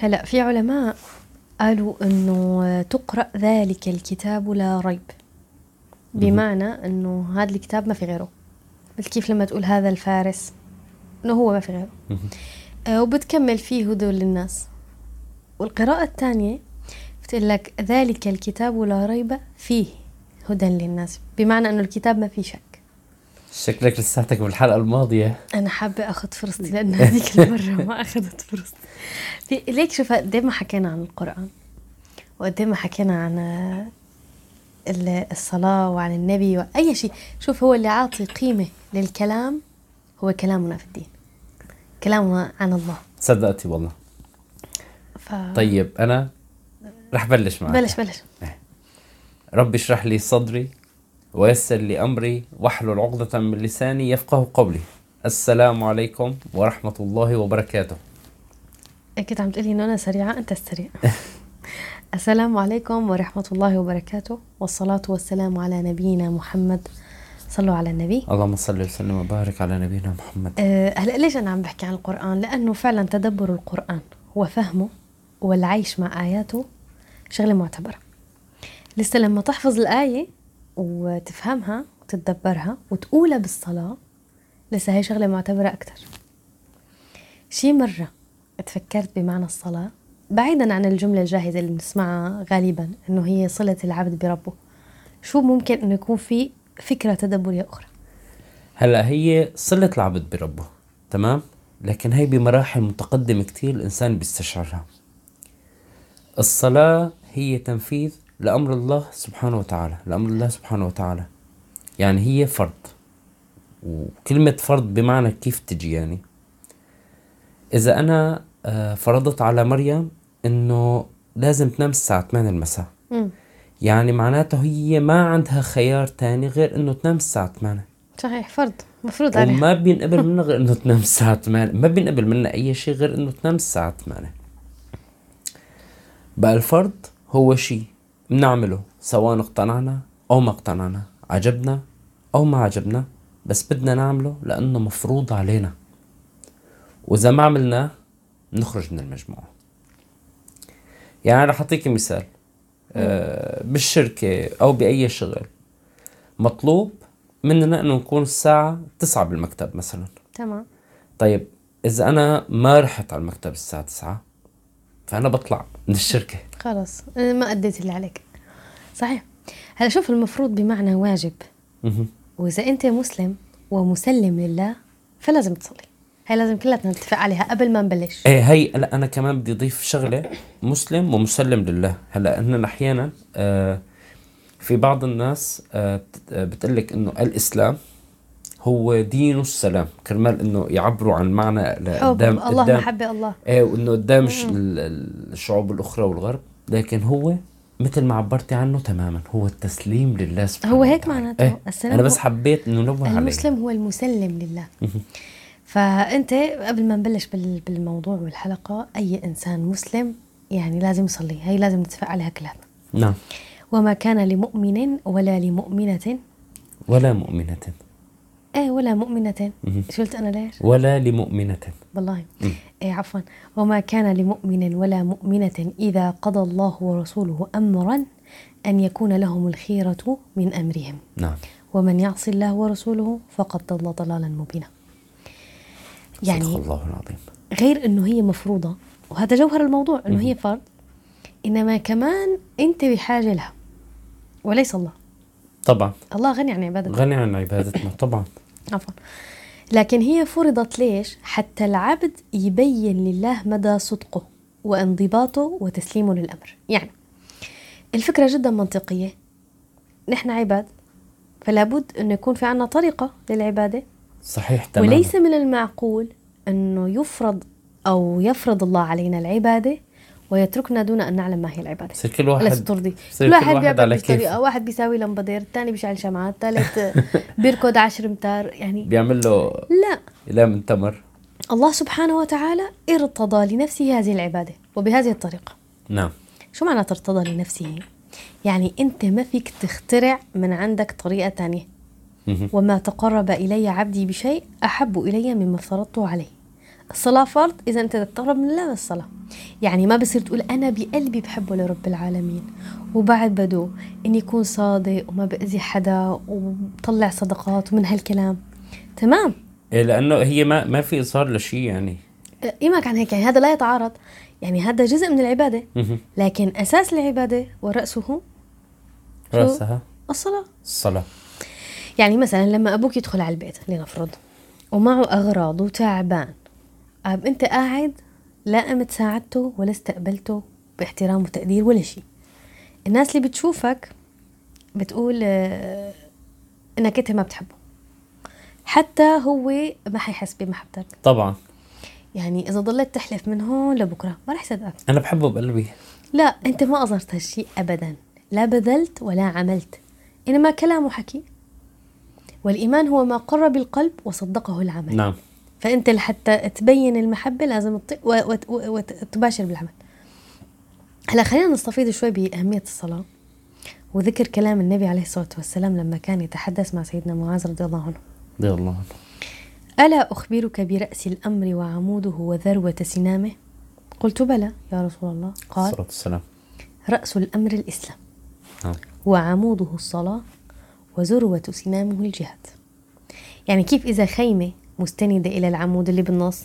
هلا في علماء قالوا إنه تقرأ ذلك الكتاب لا ريب. بمعنى إنه هذا الكتاب ما في غيره. كيف لما تقول هذا الفارس؟ إنه هو ما في غيره. آه، وبتكمل فيه هدى للناس. والقراءة الثانية بتقول لك ذلك الكتاب لا ريب فيه هدى للناس. بمعنى إنه الكتاب ما فيه شك. شكلك لساتك بالحلقة الماضية. أنا حابة أخذ فرصتي لأن هذيك المرة ما أخذت فرصتي. ليك شوف قد إيه ما حكينا عن القرآن وقد إيه ما حكينا عن ال- الصلاة وعن النبي وأي شيء. شوف هو اللي عاطي قيمة للكلام هو كلامنا في الدين. كلامنا عن الله. صدقتي والله. ف... طيب أنا رح بلش معك. بلش بلش. رب اشرح لي صدري. ويسر لي أمري واحلل عقدة من لساني يفقه قولي. السلام عليكم ورحمة الله وبركاته. كنت عم تقولي إنه أنا سريعة أنت السريع السلام عليكم ورحمة الله وبركاته والصلاة والسلام على نبينا محمد. صلوا على النبي. اللهم صل وسلم وبارك على نبينا محمد. أه، هلأ ليش أنا عم بحكي عن القرآن؟ لأنه فعلا تدبر القرآن وفهمه والعيش مع آياته شغلة معتبرة. لسه لما تحفظ الآية وتفهمها وتتدبرها وتقولها بالصلاة لسه هي شغلة معتبرة أكثر شي مرة تفكرت بمعنى الصلاة بعيدا عن الجملة الجاهزة اللي بنسمعها غالبا إنه هي صلة العبد بربه. شو ممكن إنه يكون في فكرة تدبرية أخرى؟ هلأ هي صلة العبد بربه تمام؟ لكن هي بمراحل متقدمة كتير الإنسان بيستشعرها. الصلاة هي تنفيذ لأمر الله سبحانه وتعالى لأمر الله سبحانه وتعالى. يعني هي فرض. وكلمة فرض بمعنى كيف تجي يعني. إذا أنا آه، فرضت على مريم إنه لازم تنام الساعة 8 المساء. امم يعني معناته هي ما عندها خيار تاني غير إنه تنام الساعة 8 صحيح فرض مفروض عليها. وما بينقبل منها غير إنه تنام الساعة 8 ما بينقبل منها أي شيء غير إنه تنام الساعة 8 بقى الفرض هو شيء. بنعمله سواء اقتنعنا أو ما اقتنعنا عجبنا أو ما عجبنا بس بدنا نعمله لأنه مفروض علينا. وإذا ما عملناه نخرج من المجموعة. يعني رح أعطيك مثال. آه بالشركة أو بأي شغل مطلوب مننا إنه نكون الساعة تسعة بالمكتب مثلا. تمام. طيب إذا أنا ما رحت على المكتب الساعة تسعة فأنا بطلع من الشركة. خلاص ما أديت اللي عليك. صحيح. هلا شوف المفروض بمعنى واجب. وإذا أنت مسلم ومسلم لله فلازم تصلي. هاي لازم كلنا نتفق عليها قبل ما نبلش. إيه هي لا أنا كمان بدي أضيف شغلة. مسلم ومسلم لله. هلا هن أحيانا آه في بعض الناس آه آه، بتقلك إنه الإسلام هو دين السلام. كرمال إنه يعبروا عن معنى قدام الله قدام محبة الله. إيه وإنه قدام الش- ال- ال- الشعوب الأخرى والغرب. لكن هو مثل ما عبرتي عنه تماما هو التسليم لله سبحانه هو هيك. معناته. إيه أنا بس حبيت إنه نوه عليه. المسلم هو المسلم لله. فأنت قبل ما نبلش بال- بالموضوع والحلقة أي إنسان مسلم يعني لازم يصلي هي لازم نتفق عليها كلنا نعم. وما كان لمؤمن ولا لمؤمنة ولا مؤمنة. إيه ولا مؤمنة. شو قلت أنا ليش؟ ولا لمؤمنة. والله. إيه عفوا. وما كان لمؤمن ولا مؤمنة إذا قضى الله ورسوله أمرا أن يكون لهم الخيرة من أمرهم. نعم. ومن يعص الله ورسوله فقد ضل ضلالا مبينا. صدق يعني الله العظيم. غير أنه هي مفروضة وهذا جوهر الموضوع أنه هي فرض. إنما كمان أنت بحاجة لها وليس الله. طبعا. الله غني عن عبادته غني عن عبادتنا طبعا. عفوا. لكن هي فرضت ليش؟ حتى العبد يبين لله مدى صدقه وانضباطه وتسليمه للأمر. يعني الفكرة جدا منطقية. نحن عباد فلا بد أنه يكون في عنا طريقة للعبادة. صحيح تماما. وليس من المعقول أنه يفرض أو يفرض الله علينا العبادة ويتركنا دون أن نعلم ما هي العبادة. بصير كل واحد سترضي بصير كل واحد واحد على بطريقة كيفه واحد بيساوي لمبادير الثاني بيشعل شمعات الثالث بيركض عشر امتار يعني بيعمل له لا. إله من تمر الله سبحانه وتعالى ارتضى لنفسه هذه العبادة وبهذه الطريقة. نعم. شو معنى ارتضى لنفسه؟ يعني أنت ما فيك تخترع من عندك طريقة تانية. مهم. وما تقرب إلي عبدي بشيء أحب إلي مما افترضته عليه. الصلاة فرض إذا أنت تتقرب من الله بالصلاة يعني ما بصير تقول أنا بقلبي بحبه لرب العالمين. وبعد بده إني يكون صادق وما بأذي حدا وبطلع صدقات ومن هالكلام. تمام؟ إيه لأنه هي ما ما في إصرار لشيء يعني. إيمك عن هيك. يعني هذا لا يتعارض. يعني هذا جزء من العبادة. لكن أساس العبادة ورأسه شو؟ رأسها؟ الصلاة. الصلاة. يعني مثلا لما أبوك يدخل على البيت لنفرض ومعه أغراض وتعبان أب أنت قاعد لا قمت ساعدته ولا استقبلته باحترام وتقدير ولا شيء. الناس اللي بتشوفك بتقول آه، إنك أنت ما بتحبه. حتى هو ما حيحس بمحبتك. طبعا. يعني إذا ضليت تحلف من هون لبكرة ما رح يصدقك أنا بحبه بقلبي. لا أنت ما اظهرت هالشيء ابدا. لا بذلت ولا عملت. إنما كلام وحكي والإيمان هو ما قر بالقلب وصدقه العمل. نعم. فأنت لحتى تبين المحبة لازم وتباشر بالعمل. هلا خلينا نستفيض شوي بأهمية الصلاة وذكر كلام النبي عليه الصلاة والسلام لما كان يتحدث مع سيدنا معاذ رضي الله عنه. رضي الله عنه. ألا أخبرك برأس الأمر وعموده وذروة سنامه؟ قلت بلى يا رسول الله. قال الصلاة والسلام. رأس الأمر الإسلام. نعم. وعموده الصلاة وذروة سنامه الجهاد. يعني كيف إذا خيمة مستندة إلى العمود اللي بالنص.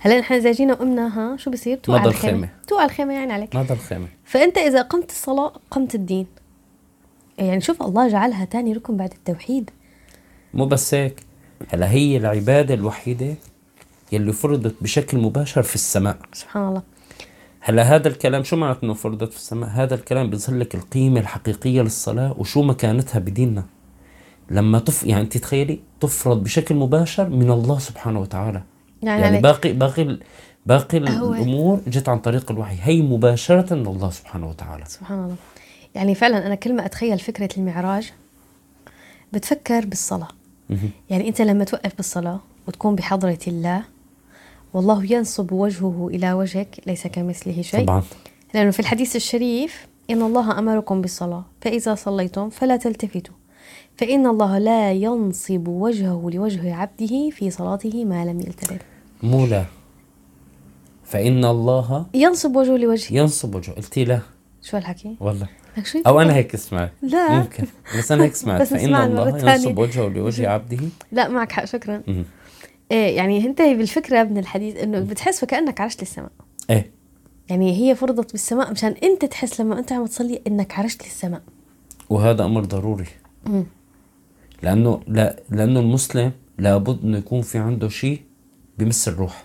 هلا نحن إذا جينا وقمنا ها شو بصير؟ توقع نضل الخيمة. خيمة. توقع الخيمة يعني عليك. هذا الخيمة. فأنت إذا قمت الصلاة قمت الدين. يعني شوف الله جعلها تاني ركن بعد التوحيد. مو بس هيك. هلا هي العبادة الوحيدة يلي فرضت بشكل مباشر في السماء. سبحان الله. هلا هذا الكلام شو معناته إنه فرضت في السماء؟ هذا الكلام بيظهر لك القيمة الحقيقية للصلاة وشو مكانتها بديننا. لما تف يعني انت تخيلي تفرض بشكل مباشر من الله سبحانه وتعالى. يعني, يعني. باقي باقي باقي الأمور جت عن طريق الوحي. هي مباشرة من الله سبحانه وتعالى. سبحان الله. يعني فعلا أنا كل ما أتخيل فكرة المعراج بتفكر بالصلاة. مهم. يعني أنت لما توقف بالصلاة وتكون بحضرة الله والله ينصب وجهه إلى وجهك ليس كمثله شيء. طبعا. لأنه في الحديث الشريف إن الله أمركم بالصلاة فإذا صليتم فلا تلتفتوا. فإن الله لا ينصب وجهه لوجه عبده في صلاته ما لم يلتفت مو لا فإن الله ينصب وجهه لوجهه. ينصب وجهه. قلتي لا. شو هالحكي؟ والله. أو أنا هيك سمعت لا. ممكن بس أنا هيك سمعت بس فإن الله. ينصب وجهه لوجه عبده. لا معك حق. شكرا. إيه يعني انت بالفكرة من الحديث إنه بتحس وكأنك عرشت للسماء. إيه. يعني هي فرضت بالسماء مشان أنت تحس لما أنت عم تصلي إنك عرشت للسماء. وهذا أمر ضروري. مم. لأنه لا لأنه المسلم لابد إنه يكون في عنده شيء بمس الروح.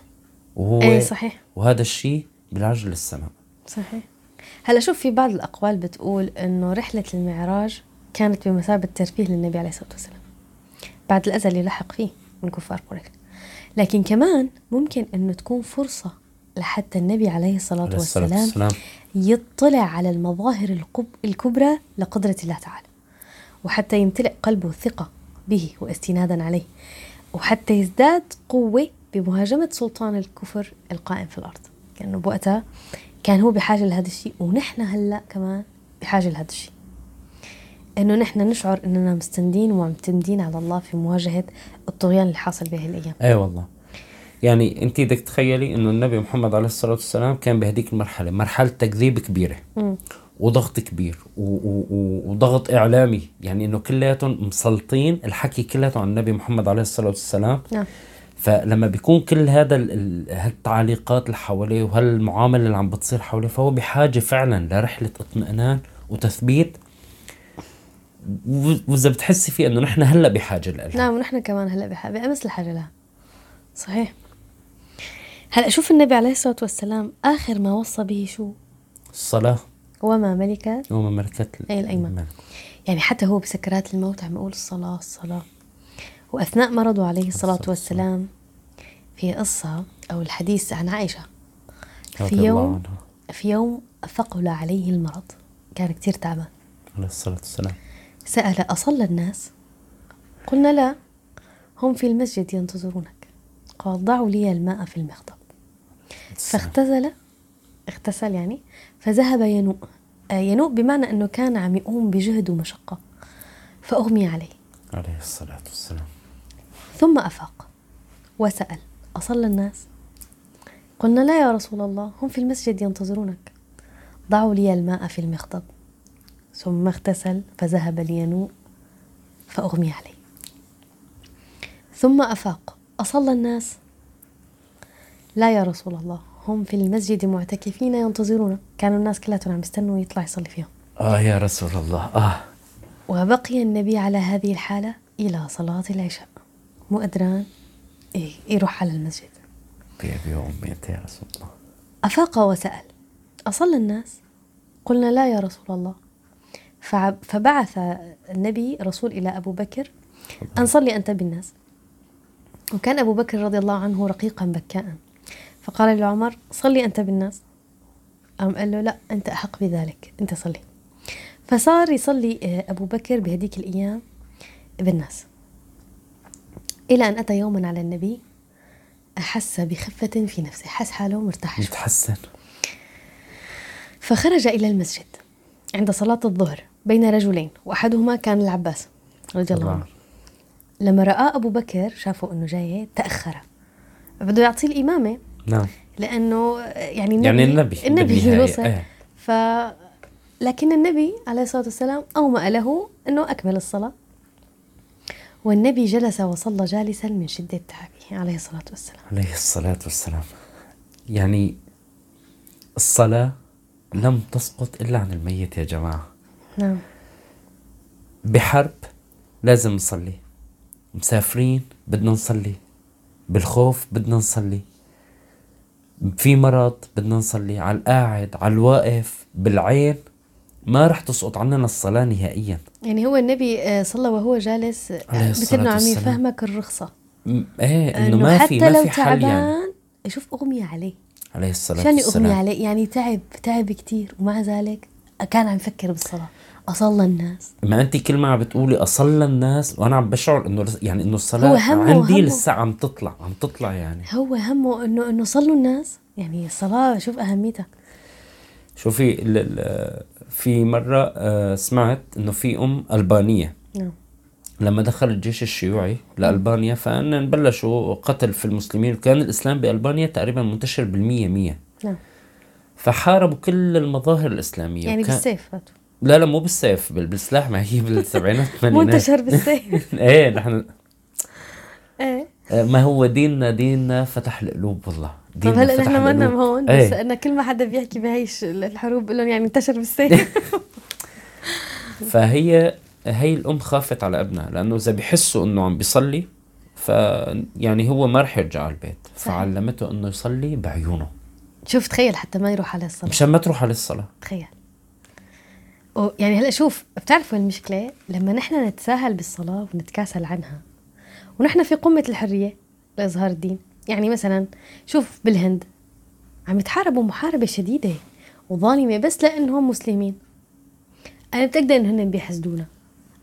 وهو إيه صحيح. وهذا الشيء بالعجل للسماء. صحيح. هلا شوف في بعض الأقوال بتقول إنه رحلة المعراج كانت بمثابة ترفيه للنبي عليه الصلاة والسلام. بعد الاذى اللي لحق فيه من كفار قريش. لكن كمان ممكن إنه تكون فرصة لحتى النبي عليه الصلاة والسلام والسلام. يطلع على المظاهر الكبرى لقدرة الله تعالى. وحتى يمتلئ قلبه ثقة به واستنادا عليه وحتى يزداد قوة بمهاجمة سلطان الكفر القائم في الأرض. كأنه بوقتها كان هو بحاجة لهذا الشيء ونحن هلأ كمان بحاجة لهذا الشيء. إنه نحن نشعر إننا مستندين ومعتمدين على الله في مواجهة الطغيان اللي حاصل بهي الأيام. إيه والله. يعني انت بدك تخيلي إنه النبي محمد عليه الصلاة والسلام كان بهديك المرحلة مرحلة تكذيب كبيرة. مم. وضغط كبير و- و- و- وضغط إعلامي. يعني إنه كلياتهم مسلطين الحكي كلياته عن النبي محمد عليه الصلاة والسلام. نعم. فلما بيكون كل هذا ال- ال- هالتعليقات اللي حواليه وهالمعاملة اللي عم بتصير حواليه فهو بحاجة فعلا لرحلة اطمئنان وتثبيت. وإذا بتحسي فيه إنه نحن هلأ بحاجة لها نعم ونحن كمان هلأ بح- بأمس الحاجة لها. صحيح. هلأ شوف النبي عليه الصلاة والسلام آخر ما وصى به شو؟ الصلاة. وما ملكت وما ملكت أي الأيمان. الملك. يعني حتى هو بسكرات الموت عم يقول الصلاة الصلاة وأثناء مرضه عليه الصلاة الصلاة والسلام في قصة أو الحديث عن عائشة. في يوم في يوم ثقل عليه المرض. كان كتير تعبان عليه الصلاة والسلام. سأل أصلى الناس؟ قلنا لا هم في المسجد ينتظرونك. قال ضعوا لي الماء في المخضب. فاختزل اغتسل يعني فذهب ينوء. آه، ينوء بمعنى أنه كان عم يقوم بجهد ومشقة. فأغمي عليه. عليه الصلاة والسلام. ثم أفاق. وسأل. أصلى الناس؟ قلنا لا يا رسول الله هم في المسجد ينتظرونك. ضعوا لي الماء في المخضب. ثم اغتسل فذهب لينوء فأغمي عليه. ثم أفاق. أصلى الناس؟ لا يا رسول الله. هم في المسجد معتكفين ينتظرون. كانوا الناس كلهم عم يستنوا يطلع يصلي فيهم. آه يا رسول الله آه. وبقي النبي على هذه الحالة إلى صلاة العشاء. مو قدران إيه يروح على المسجد. بأبي وأمي أنت يا رسول الله. أفاق وسأل أصلى الناس؟ قلنا لا يا رسول الله. فبعث النبي رسول إلى أبو بكر أن صلي أنت بالناس. وكان أبو بكر رضي الله عنه رقيقا بكاء. فقال لعمر صلي أنت بالناس. قام قال له لا أنت أحق بذلك. أنت صلي. فصار يصلي آه، أبو بكر بهديك الأيام بالناس. إلى أن أتى يوما على النبي أحس بخفة في نفسه حس حاله مرتاح. متحسن فخرج إلى المسجد عند صلاة الظهر بين رجلين وأحدهما كان العباس رضي الله. عنه. لما رأى أبو بكر شافه أنه جاي تأخر. بده يعطيه الإمامة نعم. لأنه يعني النبي يعني النبي النبي وصل إيه. ف لكن النبي عليه الصلاة والسلام أومأ له أنه أكمل الصلاة. والنبي جلس وصلى جالسا من شدة تعبه عليه الصلاة والسلام. عليه الصلاة والسلام. يعني الصلاة لم تسقط إلا عن الميت يا جماعة. نعم. بحرب لازم نصلي. مسافرين بدنا نصلي. بالخوف بدنا نصلي. في مرض بدنا نصلي على القاعد على الواقف بالعين ما رح تسقط عننا الصلاة نهائيا. يعني هو النبي آه، صلى وهو جالس آه، مثل الصلاة انه عم والسلام. يفهمك الرخصة. إيه إنه ما في ما في حل يعني. تعبان شوف اغمي عليه. عليه الصلاة عشان اغمي والسلام. عليه؟ يعني تعب تعب كتير ومع ذلك كان عم يفكر بالصلاة. أصلى الناس. ما انت كل ما عم بتقولي أصلى الناس وأنا عم بشعر إنه يعني إنه الصلاة هو همه- عندي همه. لسه عم تطلع عم تطلع يعني. هو همه انه إنه صلوا الناس. يعني الصلاة شوف أهميتها. شوفي في مرة آه، سمعت إنه في أم ألبانية. نعم. لما دخل الجيش الشيوعي لألبانيا فإن بلشوا قتل في المسلمين. كان الإسلام بألبانيا تقريبا منتشر بالمية مية. نعم. فحاربوا كل المظاهر الإسلامية. يعني وكان- بالسيف فاتوا. لا لا مو بالسيف بال- بالسلاح. ما هي بالسبعينات الثمانينات منتشر بالسيف. إيه نحن إيه. ما هو ديننا ديننا فتح القلوب والله. طب ديننا هلا نحن منا القلوب. هون بس إيه. انه كل ما حدا بيحكي بهي الحروب بقول لهم يعني انتشر بالسيف. فهي هي الأم خافت على أبنها لأنه إذا بيحسوا إنه عم بيصلي ف يعني هو ما رح يرجع على البيت. صحيح. فعلمته إنه يصلي بعيونه. شوف تخيل حتى ما يروح على الصلاة. مشان ما تروح على الصلاة. تخيل. يعني هلا شوف بتعرفوا المشكلة؟ لما نحن نتساهل بالصلاة ونتكاسل عنها. ونحن في قمة الحرية لإظهار الدين. يعني مثلا شوف بالهند عم يتحاربوا محاربة شديدة وظالمة بس لأنهم مسلمين. أنا متأكدة إنه هن بيحسدونا.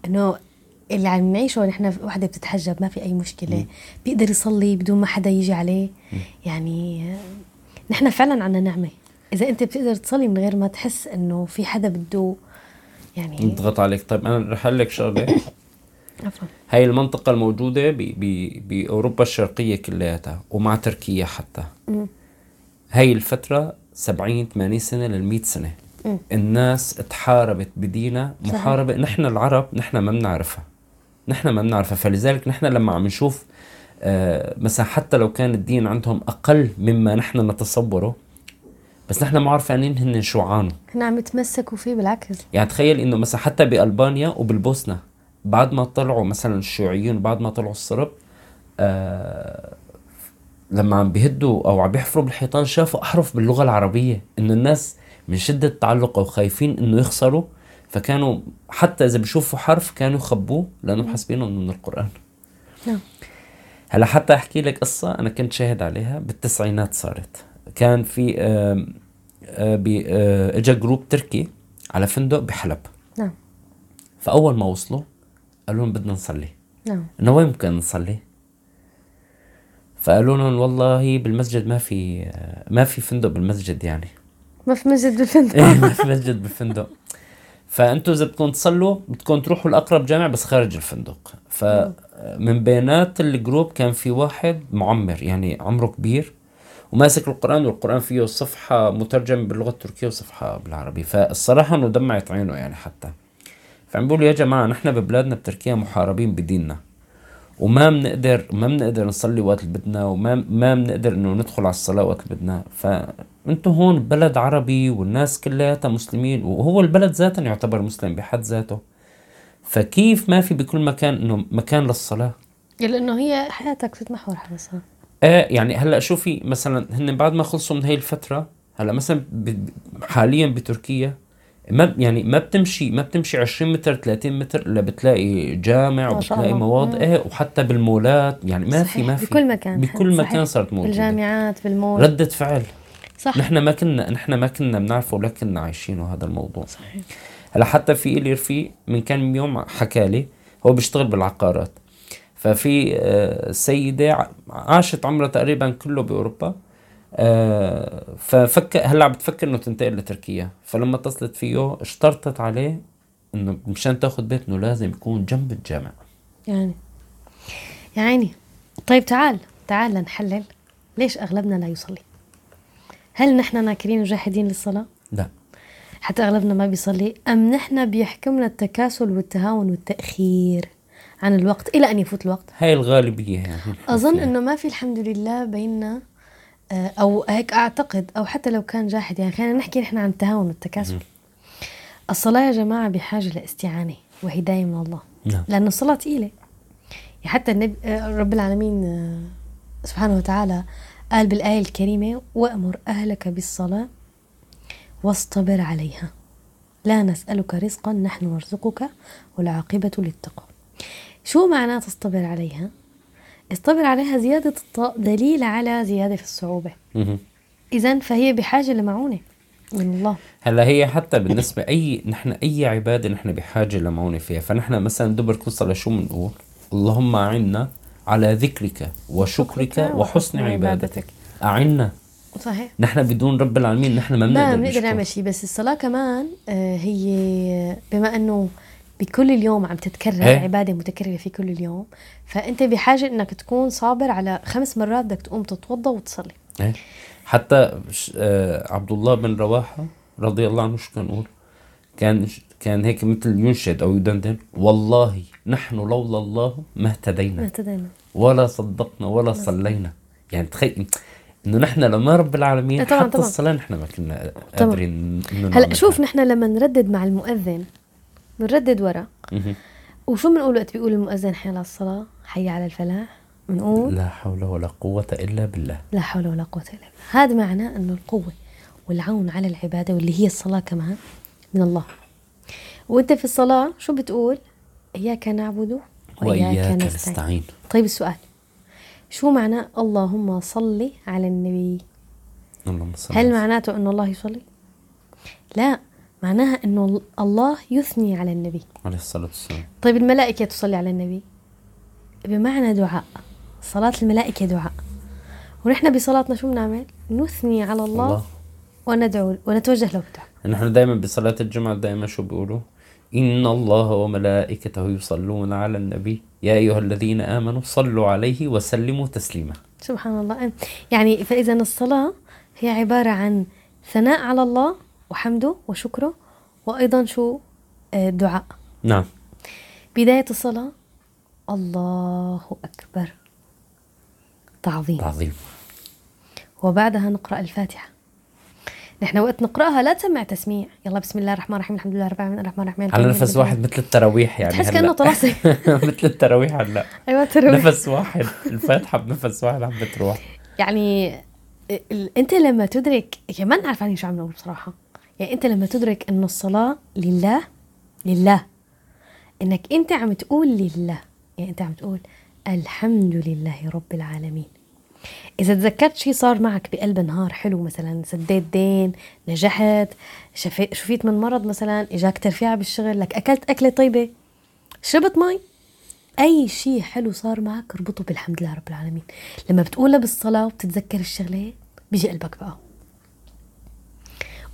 إنه اللي عم نعيشه نحن وحدة بتتحجب ما في أي مشكلة. بيقدر يصلي بدون ما حدا يجي عليه. يعني نحن فعلا عنا نعمة. إذا أنت بتقدر تصلي من غير ما تحس إنه في حدا بده يعني يضغط عليك. طيب أنا رح أقول لك شغلة. هاي المنطقة الموجودة ب- ب- بأوروبا الشرقية كلياتها ومع تركيا حتى. هاي الفترة 70 80 سنة لل 100 سنة. الناس تحاربت بدينا صحيح. محاربة. نحن العرب نحن ما بنعرفها. نحن ما بنعرفها. فلذلك نحن لما عم نشوف آه مثلا حتى لو كان الدين عندهم أقل مما نحن نتصوره بس نحن ما عارفين هن شو عانوا. هن عم يتمسكوا فيه بالعكس. يعني تخيل إنه مثلا حتى بألبانيا وبالبوسنة بعد ما طلعوا مثلا الشيوعيين بعد ما طلعوا الصرب آه لما عم بيهدوا أو عم بيحفروا بالحيطان شافوا أحرف باللغة العربية إنه الناس من شدة التعلق أو خايفين إنه يخسروا فكانوا حتى إذا بيشوفوا حرف كانوا يخبوه لانهم حاسبينه انه من القرآن. نعم. هلا حتى أحكي لك قصة أنا كنت شاهد عليها بالتسعينات صارت. كان في اجى جروب تركي على فندق بحلب. نعم. فأول ما وصلوا قالوا لهم بدنا نصلي. نعم. إنه وين ممكن نصلي؟ فقالوا لهم والله بالمسجد ما في آه، ما في فندق بالمسجد يعني. ما في مسجد بالفندق. إيه ما في مسجد بالفندق. فأنتوا إذا بدكم تصلوا بدكم تروحوا لأقرب جامع بس خارج الفندق. فمن بينات الجروب كان في واحد معمر يعني عمره كبير. وماسك القرآن والقرآن فيه صفحة مترجم باللغة التركية وصفحة بالعربي. فالصراحة إنه دمعت عينه يعني حتى. فعم بيقول يا جماعة نحن ببلادنا بتركيا محاربين بديننا. وما بنقدر ما بنقدر نصلي وقت اللي بدنا وما ما بنقدر إنه ندخل على الصلاة وقت اللي بدنا. فانتم هون بلد عربي والناس كلياتها مسلمين وهو البلد ذاتا يعتبر مسلم بحد ذاته. فكيف ما في بكل مكان إنه مكان للصلاة؟ لأنه هي حياتك بتتمحور حول الصلاة. إيه يعني هلأ شوفي مثلا هن بعد ما خلصوا من هي الفترة هلأ مثلا حاليا بتركيا ما يعني ما بتمشي ما بتمشي 20 متر 30 متر الا بتلاقي جامع وبتلاقي. مواضع. إيه وحتى بالمولات يعني ما في صحيح، ما في. بكل مكان. بكل صحيح. مكان صارت موجودة. بالجامعات بالمول. ردة فعل. صح. نحن ما كنا نحن ما كنا بنعرفه ولا كنا عايشينه هذا الموضوع. صحيح. هلأ حتى في إلي رفيق من كم يوم حكى لي هو بيشتغل بالعقارات. ففي آه، سيدة عاشت عمرها تقريبا كله بأوروبا. آه، ففكر هلأ عم بتفكر إنه تنتقل لتركيا. فلما اتصلت فيه اشترطت عليه إنه مشان تاخذ بيت إنه لازم يكون جنب الجامع. يعني يا عيني. طيب تعال تعال لنحلل ليش أغلبنا لا يصلي. هل نحن ناكرين وجاحدين للصلاة؟ لا. حتى أغلبنا ما بيصلي. أم نحن بيحكمنا التكاسل والتهاون والتأخير؟ عن الوقت إلى أن يفوت الوقت. هاي الغالبية يعني. أظن إنه ما في الحمد لله بيننا آه، أو هيك أعتقد أو حتى لو كان جاحد. يعني خلينا نحكي نحن عن التهاون والتكاسل. الصلاة يا جماعة بحاجة لاستعانة وهداية من الله. نعم. لأن الصلاة تقيلة. يعني حتى النبي آه، رب العالمين آه، سبحانه وتعالى قال بالآية الكريمة وأمر أهلك بالصلاة واصطبر عليها. لا نسألك رزقا نحن نرزقك والعاقبة للتقوى. شو معناه تصطبر عليها؟ اصطبر عليها زيادة الطاء دليل على زيادة في الصعوبة. إذا فهي بحاجة لمعونة من الله. هلا هي حتى بالنسبة أي نحن أي عبادة نحن بحاجة لمعونة فيها. فنحن مثلا دبر كل صلاة شو بنقول اللهم أعنا على ذكرك وشكرك شكرك وحسن عبادتك. أعنا. صحيح. نحن بدون رب العالمين نحن ما بنقدر. نعمل شيء بس الصلاة كمان آه، هي بما إنه بكل اليوم عم تتكرر إيه. عبادة متكررة في كل اليوم فأنت بحاجة إنك تكون صابر على خمس مرات بدك تقوم تتوضأ وتصلي إيه. حتى ش- آه عبد الله بن رواحة رضي الله عنه شو كان يقول كان كان هيك مثل ينشد أو يدندن والله نحن لولا الله ما ما اهتدينا اهتدينا ولا صدقنا ولا صلينا يعني تخيل إنه نحن لما رب العالمين إيه طبعاً، حتى طبعاً. الصلاة نحن ما كنا. قادرين هلأ. شوف نحن لما نردد مع المؤذن بنردد ورا. وشو بنقول وقت بيقول المؤذن حي على الصلاة؟ حي على الفلاح. بنقول لا حول ولا قوة إلا بالله. لا حول ولا قوة إلا بالله. هذا معناه أنه القوة والعون على العبادة واللي هي الصلاة كمان من الله. وأنت في الصلاة شو بتقول؟ إياك نعبد وإياك نستعين. طيب السؤال شو معناه اللهم صل على النبي؟ اللهم صل هل. معناته أنه الله يصلي؟ لا. معناها أنه الله يثني على النبي. عليه الصلاة والسلام. طيب الملائكة تصلي على النبي؟ بمعنى دعاء. صلاة الملائكة دعاء. ونحن بصلاتنا شو بنعمل؟ نثني على الله, الله. وندعو ونتوجه له بالدعاء نحن دائما بصلاة الجمعة دائما شو بيقولوا؟ إن الله وملائكته يصلون على النبي. يا أيها الذين آمنوا صلوا عليه وسلموا تسليما. سبحان الله. يعني فإذا الصلاة هي عبارة عن ثناء على الله وحمده وشكره وأيضا شو؟ آه، دعاء. نعم. بداية الصلاة الله أكبر. تعظيم. عظيم وبعدها نقرأ الفاتحة. نحن وقت نقرأها لا تسمع تسميع. يلا بسم الله الرحمن الرحيم الحمد لله رب العالمين الرحمن الرحيم على نفس واحد مثل التراويح يعني تحس. كأنه طلاسم. مثل التراويح هلا. أيوة تروح نفس واحد. الفاتحة بنفس واحد عم بتروح. يعني أنت لما تدرك ما نعرف عني شو عم نقول بصراحة. يعني أنت لما تدرك انه الصلاة لله لله. أنك أنت عم تقول لله. يعني أنت عم تقول الحمد لله رب العالمين. إذا تذكرت شيء صار معك بقلب نهار حلو مثلا سديت دين نجحت شفيت من مرض مثلا إجاك ترفيع بالشغل لك أكلت أكلة طيبة شربت مي أي شيء حلو صار معك اربطه بالحمد لله رب العالمين. لما بتقولها بالصلاة وبتتذكر الشغلات بيجي قلبك بقى.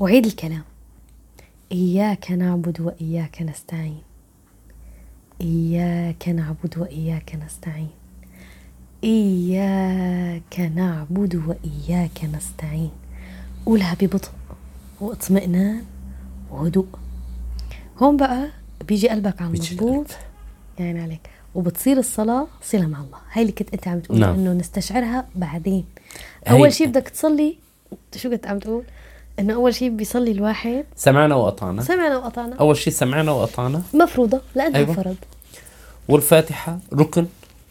أعيد الكلام. إياك نعبد وإياك نستعين. إياك نعبد وإياك نستعين. إياك نعبد وإياك نستعين. قولها ببطء واطمئنان وهدوء. هون بقى بيجي قلبك على المضبوط. يعني عليك. وبتصير الصلاة صلة مع الله. هاي اللي كنت انت عم تقول نعم. إنه نستشعرها بعدين. أول شيء بدك تصلي أنت شو كنت عم تقول؟ إنه أول شيء بيصلي الواحد. سمعنا وأطعنا. سمعنا وقطعنا أول شيء سمعنا وأطعنا. مفروضة لأنها أيوة. فرض. والفاتحة ركن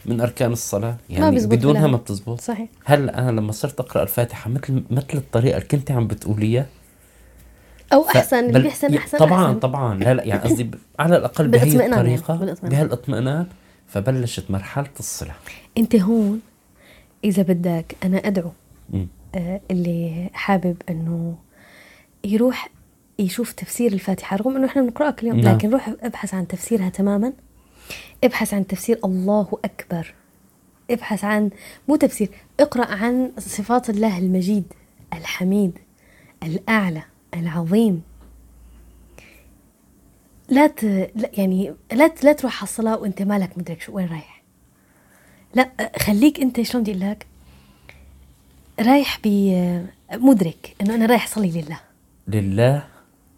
من أركان الصلاة. يعني بيزبط بدونها. ما بتزبط. صحيح. هلا أنا لما صرت أقرأ الفاتحة مثل مثل الطريقة اللي كنت عم بتقوليها؟ أو أحسن اللي بيحسن أحسن طبعا أحسن. طبعا. لا لا يعني قصدي على الأقل بهي يعني، الطريقة. بهالاطمئنان فبلشت مرحلة الصله أنت هون إذا بدك أنا أدعو مم. آه، اللي حابب إنه يروح يشوف تفسير الفاتحة رغم إنه إحنا بنقرأها كل يوم نعم. لكن روح ابحث عن تفسيرها تماما. ابحث عن تفسير الله أكبر. ابحث عن مو تفسير اقرأ عن صفات الله المجيد الحميد الأعلى العظيم. لا ت... لا يعني لا ت... لا تروح على الصلاة وأنت مالك مدرك شو وين رايح. لا خليك أنت شلون بدي أقول لك رايح بمدرك إنه أنا رايح أصلي لله. لله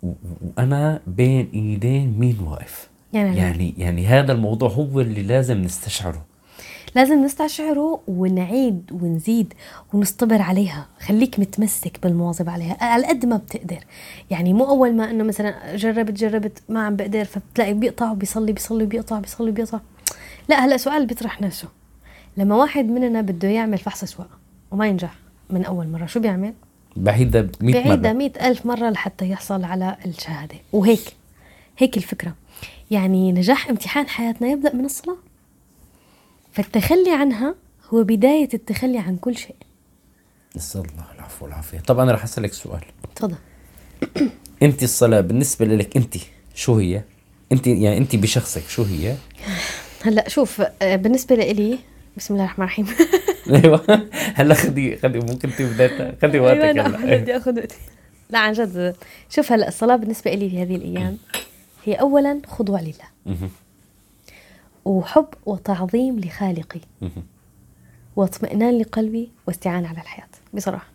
وأنا بين إيدين مين واقف؟ يعني يعني يعني هذا الموضوع هو اللي لازم نستشعره. لازم نستشعره ونعيد ونزيد ونصطبر عليها. خليك متمسك بالمواظبة عليها على قد ما بتقدر. يعني مو أول ما أنه مثلا جربت جربت ما عم بقدر فبتلاقي بيقطع وبيصلي بيصلي بيقطع بيصلي بيقطع. لا هلا سؤال بيطرح نفسه. لما واحد مننا بده يعمل فحص أسواق وما ينجح من أول مرة شو بيعمل؟ بعيدها 100 بعيدها مره مئة ألف مرة لحتى يحصل على الشهادة. وهيك هيك الفكرة. يعني نجاح امتحان حياتنا يبدأ من الصلاة. فالتخلي عنها هو بداية التخلي عن كل شيء. نسأل الله العفو والعافية. طب أنا رح أسألك سؤال. تفضل. أنت الصلاة بالنسبة لك أنت شو هي؟ أنت يعني أنت بشخصك شو هي؟ هلأ شوف آه، بالنسبة لإلي بسم الله الرحمن الرحيم. أيوه. هلا خدي خدي ممكن تبدا خدي وقتك أيوة، هلا بدي آخذ وقتي. لا عن جد. شوف هلا الصلاة بالنسبة لي في هذه الأيام هي أولا خضوع لله. وحب وتعظيم لخالقي. واطمئنان لقلبي واستعانة على الحياة. بصراحة.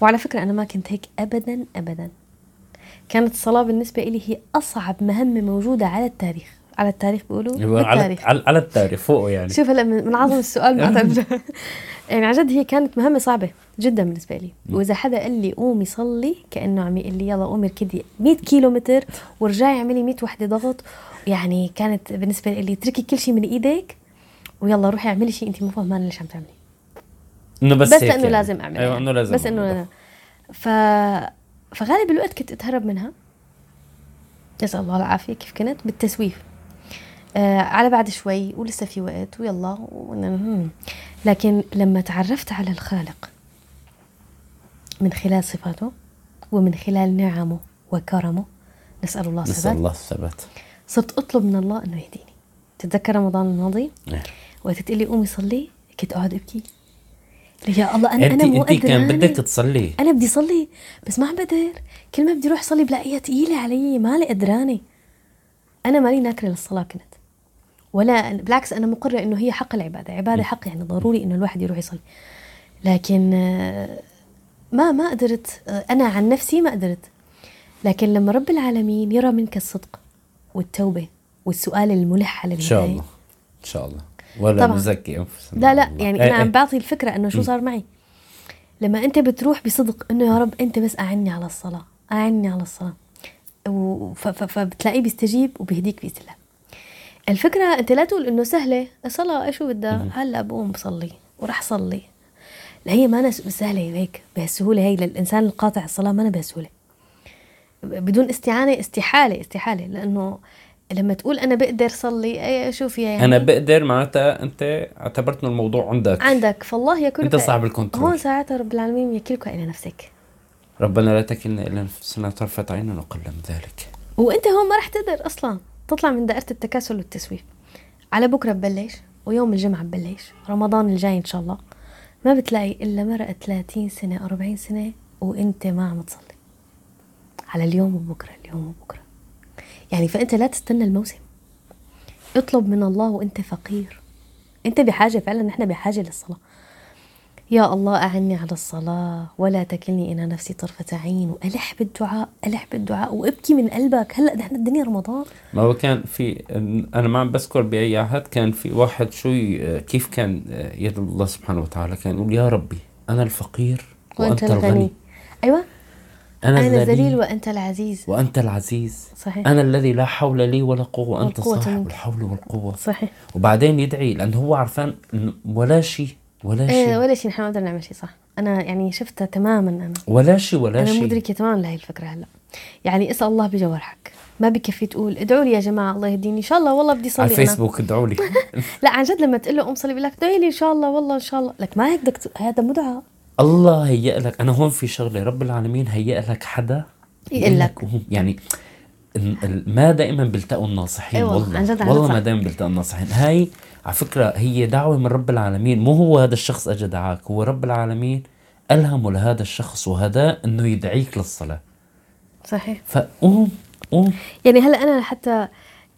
وعلى فكرة أنا ما كنت هيك أبدا أبدا. كانت الصلاة بالنسبة لي هي أصعب مهمة موجودة على التاريخ. على التاريخ بيقولوا؟ أيوة، على التاريخ؟ على التاريخ فوقه يعني. شوف هلا من عظم السؤال ما يعني عن جد هي كانت مهمة صعبة جدا بالنسبة لي. وإذا حدا قال لي قومي صلي كأنه عم يقول لي يلا قومي اركضي 100 كيلو متر ورجعي اعملي 100 وحدة ضغط. يعني كانت بالنسبة لي اتركي كل شيء من إيدك ويلا روحي اعملي شيء انت مو فهمانه ليش عم تعملي. إنه بس, بس, هيك لأنه يعني. لازم اعمل أيوه إنه لازم بس إنه. أنا ف فغالب الوقت كنت أتهرب منها. نسال الله العافية كيف كنت؟ بالتسويف. آه على بعد شوي ولسه في وقت ويلا. ون- لكن لما تعرفت على الخالق من خلال صفاته ومن خلال نعمه وكرمه نسأل الله نسأل الثبات. الله الثبات. صرت أطلب من الله إنه يهديني. تتذكر رمضان الماضي؟ إيه. وقت تقول لي قومي صلي كنت أقعد أبكي. لي يا الله أنا أنا مو أنت كان بدك تصلي. أنا بدي صلي بس ما عم بقدر. كل ما بدي أروح صلي بلاقيها تقيلة علي مالي قدرانه أنا مالي ناكرة للصلاة كنت. ولا بالعكس أنا مقره إنه هي حق العبادة عبادة حق يعني ضروري إنه الواحد يروح يصلي لكن آه، ما ما قدرت آه، أنا عن نفسي ما قدرت لكن لما رب العالمين يرى منك الصدق والتوبة والسؤال الملح على إن شاء. الله إن شاء الله ولا طبعاً. نزكي أنفسنا لا لا. يعني إيه أنا عم إيه. بعطي الفكرة إنه شو صار معي لما أنت بتروح بصدق إنه يا رب أنت بس أعني على الصلاة أعني على الصلاة فبتلاقيه بيستجيب وبيهديك بإذن الله الفكرة أنت لا تقول إنه سهلة. الصلاة إيش شو بدها؟ هلأ بقوم بصلي وراح صلي. لا هي ما نس- سهلة هيك بهالسهولة هي. للإنسان القاطع الصلاة ما أنا بهالسهولة. بدون استعانة استحالة استحالة. لأنه لما تقول أنا بقدر صلي اي شوف يا يعني أنا بقدر معناتها أنت اعتبرت انه الموضوع عندك. عندك. فالله يكلك أنت صاحب الكنترول. هون ساعتها رب العالمين يكلك إلى نفسك ربنا لا تكلنا إلا نفسنا طرفة عين وقل من ذلك. وأنت هون ما رح تقدر أصلا. تطلع من دائرة التكاسل والتسويف. على بكرة ببلش ويوم الجمعة ببلش رمضان الجاي إن شاء الله ما بتلاقي إلا مرقت 30 سنة 40 سنة وإنت ما عم تصلي. على اليوم وبكرة اليوم وبكرة. يعني فإنت لا تستنى الموسم. اطلب من الله وإنت فقير. إنت بحاجة فعلا نحن بحاجة للصلاة. يا الله أعني على الصلاة ولا تكلني إلى نفسي طرفة عين وألح بالدعاء ألح بالدعاء وأبكي من قلبك. هلأ نحن الدنيا رمضان. ما هو كان في أنا ما عم بذكر بأي عهد كان في واحد شو كيف كان يد الله سبحانه وتعالى كان يقول يا ربي أنا الفقير وأنت, الغني. أيوة. أنا, أنا الذليل وأنت العزيز. وأنت العزيز. صحيح. أنا الذي لا حول لي ولا وانت والقوة صاحب. الحول والقوة. صحيح. وبعدين يدعي لأنه هو عرفان ولا شيء. ولا إيه شيء. ولا شيء. نحن ما نقدر نعمل شيء صح. أنا يعني شفتها تماما أنا. ولا شيء ولا شيء. مدركة تماما لهي الفكرة هلا. يعني اسأل الله بجوارحك ما بكفي تقول ادعوا لي يا جماعة الله يهديني. إن شاء الله والله بدي صلي على الفيسبوك ادعوا لي. لا عن جد لما تقول له قوم صلي بيقول لك ادعي لي إن شاء الله والله إن شاء الله. لك ما هيك بدك هذا مو دعاء الله هيئ لك. أنا هون في شغلة رب العالمين هيئ لك حدا يقول لك. يعني ما دائما بيلتقوا الناصحين أي والله، والله. عن جد، عن والله ما. دائما بيلتقوا الناصحين. هاي على فكرة هي دعوة من رب العالمين. مو هو هذا الشخص اجى دعاك هو رب العالمين الهمه لهذا الشخص وهداه إنه يدعيك للصلاة. صحيح. فقوم قوم يعني هلا أنا لحتى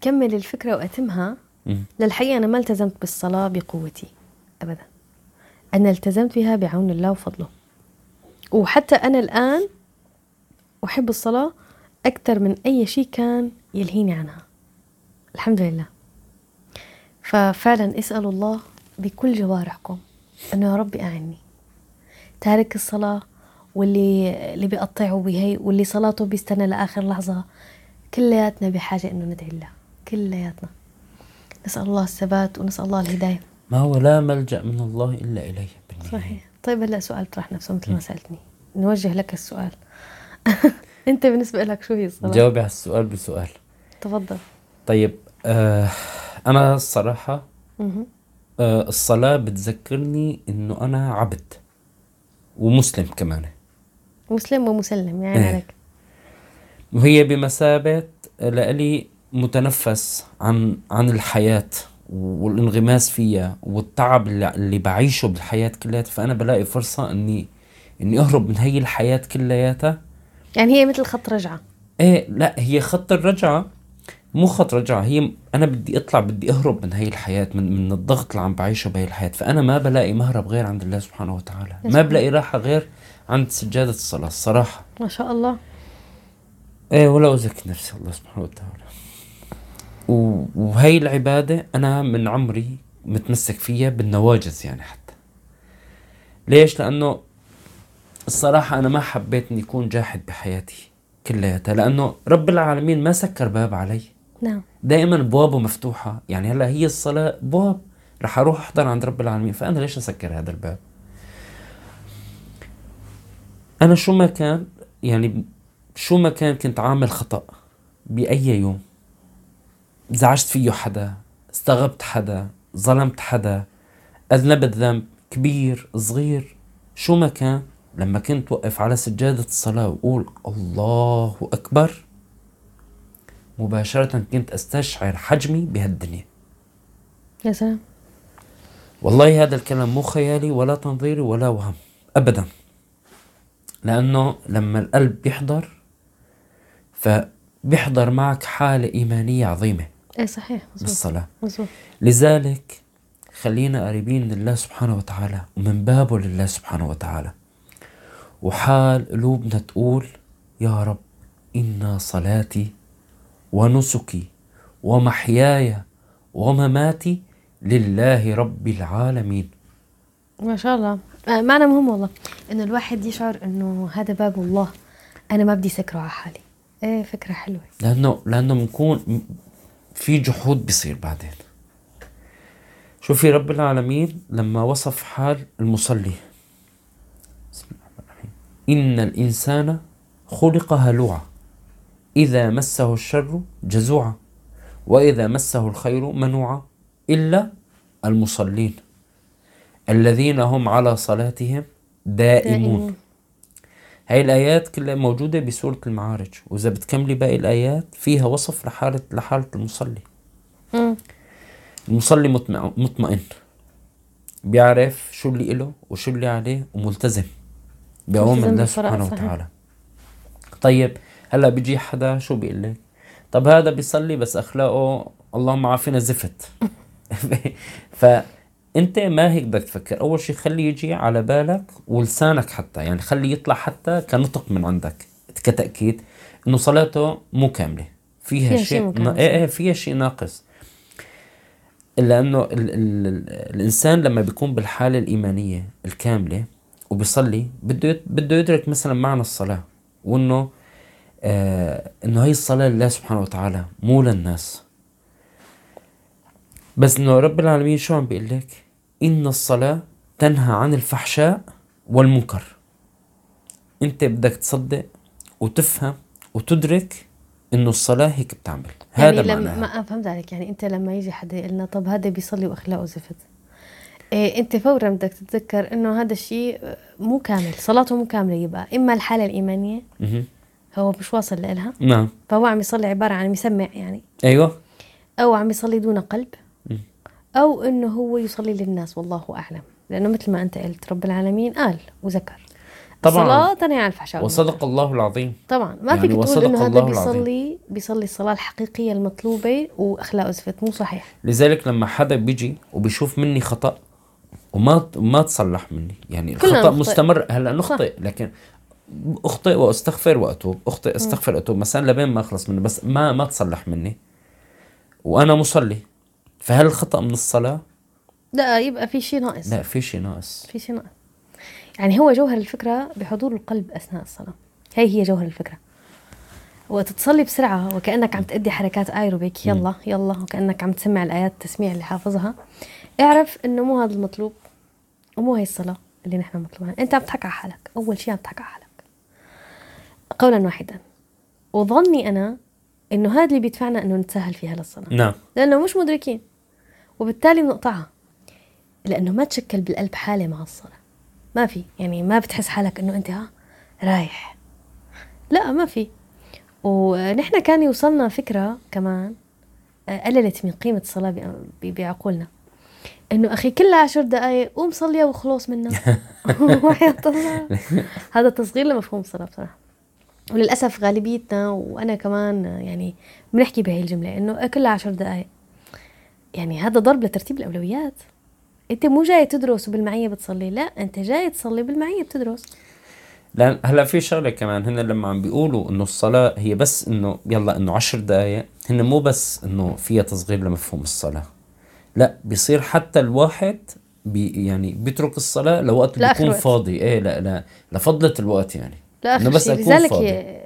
كمل الفكرة وأتمها. مم. للحقيقة أنا ما التزمت بالصلاة بقوتي ابدا. أنا التزمت بها بعون الله وفضله. وحتى أنا الآن أحب الصلاة أكثر من أي شيء كان يلهيني عنها. الحمد لله. ففعلا اسالوا الله بكل جوارحكم أنه يا ربي أعني. تارك الصلاة واللي اللي بيقطعوا بهي واللي صلاته بيستنى لآخر لحظة كلياتنا بحاجة إنه ندعي الله كلياتنا. نسأل الله الثبات ونسأل الله الهداية. ما هو لا ملجأ من الله إلا إليه. بالنهاية. صحيح. طيب هلا سؤال طرح نفسه مثل ما سألتني. نوجه لك السؤال. أنت بالنسبة لك شو هي الصلاة؟ جاوبي على السؤال بسؤال. تفضل. طيب آه أنا الصراحة. آه الصلاة بتذكرني إنه أنا عبد ومسلم كمان. مسلم ومسلم يعني إيه. عليك. وهي بمثابة لإلي متنفس عن عن الحياة والانغماس فيها والتعب اللي, اللي بعيشه بالحياة كلياتها فأنا بلاقي فرصة إني إني أهرب من هي الحياة كلياتها. يعني هي مثل خط رجعة. إيه لا هي خط الرجعة مو خط رجعة هي أنا بدي أطلع بدي أهرب من هي الحياة من من الضغط اللي عم بعيشه بهي الحياة. فأنا ما بلاقي مهرب غير عند الله سبحانه وتعالى. ما بلاقي راحة غير عند سجادة الصلاة الصراحة. ما شاء الله. إيه ولا أزكي نفسي الله سبحانه وتعالى. وهي العبادة أنا من عمري متمسك فيها بالنواجز يعني حتى. ليش؟ لأنه الصراحة أنا ما حبيت إني أكون جاحد بحياتي كلياتها لأنه رب العالمين ما سكر باب علي. نعم. دائما ابوابه مفتوحة. يعني هلأ هي الصلاة ابواب رح أروح أحضر عند رب العالمين. فأنا ليش أسكر هذا الباب؟ أنا شو ما كان يعني شو ما كان كنت عامل خطأ بأي يوم. زعجت فيه حدا استغبت حدا ظلمت حدا اذنبت ذنب كبير صغير. شو ما كان لما كنت وقف على سجادة الصلاة وأقول الله أكبر مباشرة كنت أستشعر حجمي بهالدنيا. يا سلام. والله هذا الكلام مو خيالي ولا تنظيري ولا وهم أبدا. لأنه لما القلب بيحضر فبيحضر معك حالة إيمانية عظيمة. إيه صحيح مزبوط بالصلاة. مزبوط لذلك خلينا قريبين من الله سبحانه وتعالى ومن بابه لله سبحانه وتعالى. وحال قلوبنا تقول يا رب إن صلاتي ونسكي ومحياي ومماتي لله رب العالمين. ما شاء الله. آه، معنى مهم والله. إنه الواحد يشعر إنه هذا باب الله. أنا ما بدي سكره على حالي. إيه فكرة حلوة. لأنه لأنه بنكون في جحود بيصير بعدين. شوفي رب العالمين؟ لما وصف حال المصلي. بسم الله الرحمن الرحيم. إن الإنسان خلق هلوعا. إذا مسه الشر جزوعا وإذا مسه الخير منوعا إلا المصلين الذين هم على صلاتهم دائمون دائمون. هاي الآيات كلها موجودة بسورة المعارج وإذا بتكملي باقي الآيات فيها وصف لحالة لحالة المصلي. المصلي مطمئن, مطمئن بيعرف شو اللي إله وشو اللي عليه وملتزم بأوامر الله سبحانه. وتعالى طيب هلا بيجي حدا شو بيقول لك طب هذا بيصلي بس أخلاقه اللهم عافينا زفت. أنت ما هيك بدك تفكر. أول شيء خلي يجي على بالك ولسانك حتى يعني خلي يطلع حتى كنطق من عندك كتأكيد إنه صلاته مو كاملة. فيها, فيها شيء نا... إيه إيه فيها شيء ناقص. لأنه ال... ال... ال... الإنسان لما بيكون بالحالة الإيمانية الكاملة وبيصلي بده يت- بده يدرك مثلا معنى الصلاة وإنه آه انه هي الصلاة لله سبحانه وتعالى مو للناس بس إنه رب العالمين شو عم بيقول لك؟ إن الصلاة تنهى عن الفحشاء والمنكر. أنت بدك تصدق وتفهم وتدرك إنه الصلاة هيك بتعمل. هذا يعني لما معناها. ما فهمت عليك. يعني أنت لما يجي حدا يقول لنا طب هذا بيصلي وأخلاقه زفت. إيه أنت فورا بدك تتذكر إنه هذا الشيء مو كامل صلاته مو كاملة يبقى. إما الحالة الإيمانية. هو مش واصل لها نعم. فهو عم يصلي عبارة عن مسمع يعني. أيوه. أو عم يصلي دون قلب. أو إنه هو يصلي للناس والله أعلم. لأنه مثل ما أنت قلت رب العالمين قال وذكر. طبعاً. الصلاة تنهي عن الفحشاء. وصدق الله العظيم. طبعا. ما يعني فيك تقول إنه هذا. بيصلي بيصلي الصلاة الحقيقية المطلوبة واخلاقه زفت مو صحيح. لذلك لما حدا بيجي وبيشوف مني خطأ وما ما تصلح مني. يعني الخطأ. مستمر. هلأ نخطئ. لكن أخطئ وأستغفر وأتوب. أخطئ أستغفر وأتوب. مثلا لبين ما أخلص منه بس ما ما تصلح مني. وأنا مصلي. فهل الخطأ من الصلاة؟ لا يبقى في شيء ناقص. لا في شيء ناقص. في شيء ناقص. يعني هو جوهر الفكرة بحضور القلب أثناء الصلاة. هي هي جوهر الفكرة. وقت تصلي بسرعة وكأنك عم تأدي حركات آيروبيك. يلا يلا. وكأنك عم تسمع الآيات التسميع اللي حافظها. اعرف إنه مو هذا المطلوب. ومو هي الصلاة اللي نحن مطلوبها. أنت عم تضحك على حالك. أول شيء عم تضحك على حالك. قولا واحدا. وظني أنا إنه هذا اللي بيدفعنا إنه نتساهل فيها للصلاه نعم. لأنه مش مدركين. وبالتالي بنقطعها لأنه ما تشكل بالقلب حالة مع الصلاه ما في. يعني ما بتحس حالك إنه أنت ها رايح. لا ما في. ونحن كان يوصلنا فكرة كمان آه، قللت من قيمة الصلاة بعقولنا. إنه أخي كلها عشر دقائق قوم صلي وخلص منها. وحياة الله. هذا تصغير لمفهوم الصلاة بصراحة. وللأسف غالبيتنا وأنا كمان يعني بنحكي بهي الجملة إنه كلها عشر دقائق يعني هذا ضرب لترتيب الأولويات. أنت مو جاي تدرس وبالمعية بتصلي لا أنت جاي تصلي بالمعية بتدرس. لأن هلأ في شغلة كمان هن لما عم بيقولوا إنه الصلاة هي بس إنه يلا إنه عشر دقائق هن مو بس إنه فيها تصغير لمفهوم الصلاة. لأ بيصير حتى الواحد بي يعني بيترك الصلاة لوقت بيكون. فاضي. إيه لأ لأ لفضلة الوقت يعني. لا إنه اخر بس شيء أكون لذلك فاضي. هي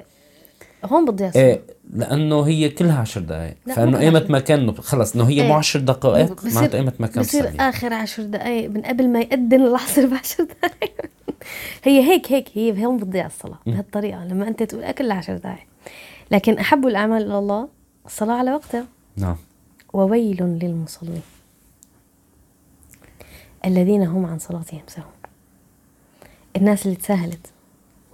هون بتضيع الصلاة. إيه لأنه هي كلها عشر دقائق لا، فإنه. ما كان خلص إنه هي إيه. مو عشر دقائق بصير- معناته ايمت ما كان بصير صلي آخر عشر دقائق من قبل ما يأذن العصر بعشر دقائق هي هيك هيك هي هون بتضيع الصلاة بهالطريقة. لما أنت تقول أكل عشر دقائق لكن أحب الأعمال إلى الله الصلاة على وقتها. نعم. وويل للمصلين. الذين هم عن صلاتهم سهون الناس اللي تساهلت.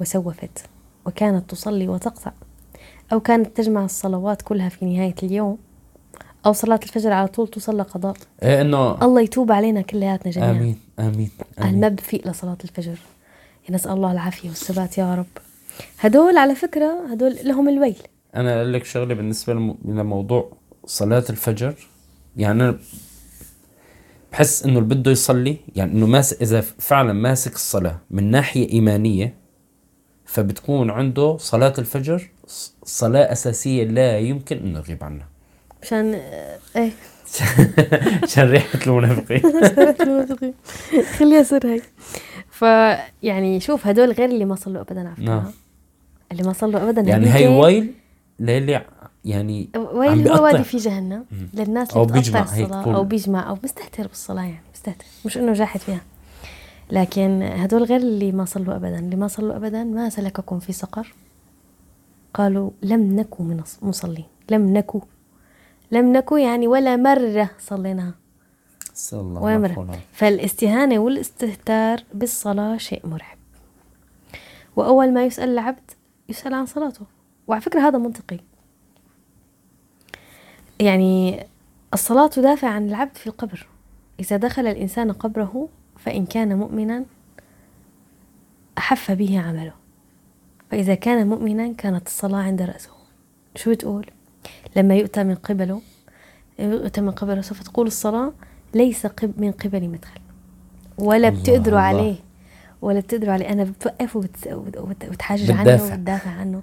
وسوفت وكانت تصلي وتقطع أو كانت تجمع الصلوات كلها في نهاية اليوم أو صلاة الفجر على طول تصلى قضاء. إيه إنه الله يتوب علينا كلياتنا جميعا. آمين آمين آمين. المبفي لصلاة الفجر. نسأل الله العافية والثبات يا رب. هدول على فكرة هدول لهم الويل. أنا أقول لك شغلة بالنسبة لم- لموضوع صلاة الفجر. يعني أنا بحس إنه اللي بده يصلي يعني إنه ماس إذا فعلا ماسك الصلاة من ناحية إيمانية فبتكون عنده صلاة الفجر ص- صلاة أساسية لا يمكن إنه يغيب عنها. مشان إيه؟ عشان ريحة المنافقين. خليها سر هي فيعني شوف هدول غير اللي ما صلوا ابدا على فكرة. نعم. اللي ما صلوا ابدا. يعني هي ويل للي يعني ويل هو. وادي في جهنم. للناس اللي بتقطع بيجمع هيك الصلاة. أو بيجمع أو بيستهتر بالصلاة يعني بيستهتر. مش إنه جاحد فيها. لكن هدول غير اللي ما صلوا ابدا. اللي ما صلوا ابدا ما سلككم في سقر. قالوا لم نكو من مصلين. لم نكو. لم نكو يعني ولا مرة صليناها. ولا مرة. فالاستهانة والاستهتار بالصلاة شيء مرعب. وأول ما يسأل العبد يسأل عن صلاته. وعلى فكرة هذا منطقي. يعني الصلاة تدافع عن العبد في القبر. إذا دخل الإنسان قبره فإن كان مؤمنا أحف به عمله. فإذا كان مؤمنا كانت الصلاة عند رأسه. شو بتقول؟ لما يؤتى من قبله يؤتى من قبله سوف تقول الصلاة ليس من قبلي مدخل. ولا بتقدروا الله. عليه. ولا بتقدروا عليه. أنا بتوقف وبت... وبت... وبتحجج عنه بتدافع. وبتدافع عنه.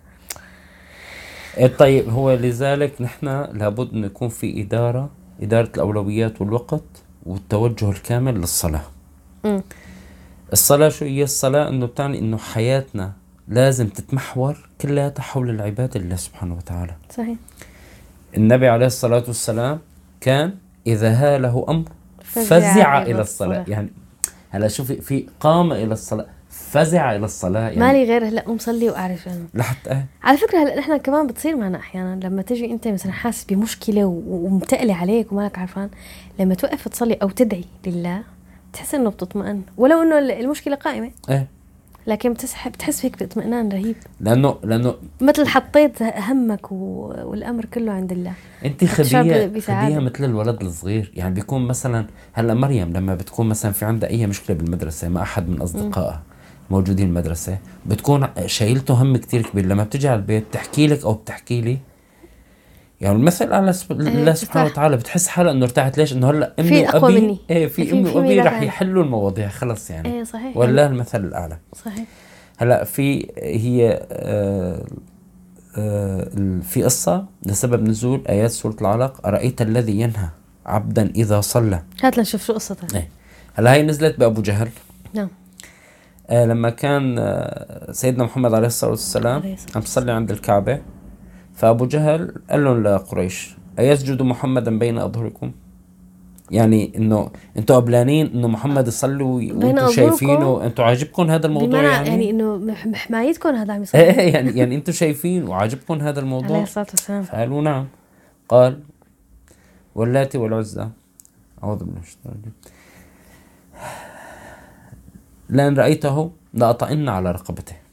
إيه طيب هو لذلك نحن لابد انه يكون في إدارة إدارة الأولويات والوقت والتوجه الكامل للصلاة. مم. الصلاة شو هي؟ الصلاة إنه بتعني إنه حياتنا لازم تتمحور كلها حول العباده لله سبحانه وتعالى. صحيح. النبي عليه الصلاة والسلام كان إذا هاله أمر فزع إلى الصلاة. يعني هلا شوفي في قام إلى الصلاة فزع إلى الصلاة. يعني مالي غير هلا قوم صلي وأعرف أنا. لحتى إيه؟ على فكرة هلا نحن كمان بتصير معنا أحيانا لما تجي أنت مثلا حاسس بمشكلة و- ومتقلي عليك ومالك عارفان لما توقف تصلي أو تدعي لله بتحس إنه بتطمئن. ولو إنه ال- المشكلة قائمة. إيه. لكن بتسحب بتحس فيك باطمئنان رهيب. لأنه لأنه مثل حطيت همك و... والأمر كله عند الله. أنت خديها. خديها مثل الولد الصغير. يعني بيكون مثلا هلأ مريم لما بتكون مثلا في عندها أي مشكلة بالمدرسة مع أحد من أصدقائها موجودين بالمدرسة بتكون شايلته هم كتير كبير. لما بتجي على البيت بتحكي لك أو بتحكي لي يعني المثل على سب... الله سبحانه. وتعالى بتحس حالها إنه ارتاحت. ليش؟ إنه هلأ امي في وابي مني. إيه في امي وابي رح. يحلوا المواضيع خلص يعني. إيه صحيح. والله المثل الأعلى. صحيح. هلأ في هي آه آه في قصة لسبب نزول آيات سورة العلق. أرأيت الذي ينهى عبدا إذا صلى؟ هات لنشوف شو قصتها إيه. هلأ هي نزلت بأبو جهل. نعم. آه لما كان آه سيدنا محمد عليه الصلاة والسلام عم تصلي عند الكعبة. فأبو جهل قال لهم لقريش أيسجد محمدا بين أظهركم؟ يعني إنه أنتوا قبلانين إنه محمد يصلي وأنتوا؟ شايفينه أنتوا عاجبكم هذا الموضوع يعني, يعني إنه حمايتكم هذا عم يصير إيه يعني يعني أنتوا شايفين وعاجبكم هذا عليه الموضوع الصلاة والسلام. قالوا نعم. قال واللاتي والعزى. أعوذ بالله من الشيطان الرجيم. لأن رأيته لأطئن على رقبته.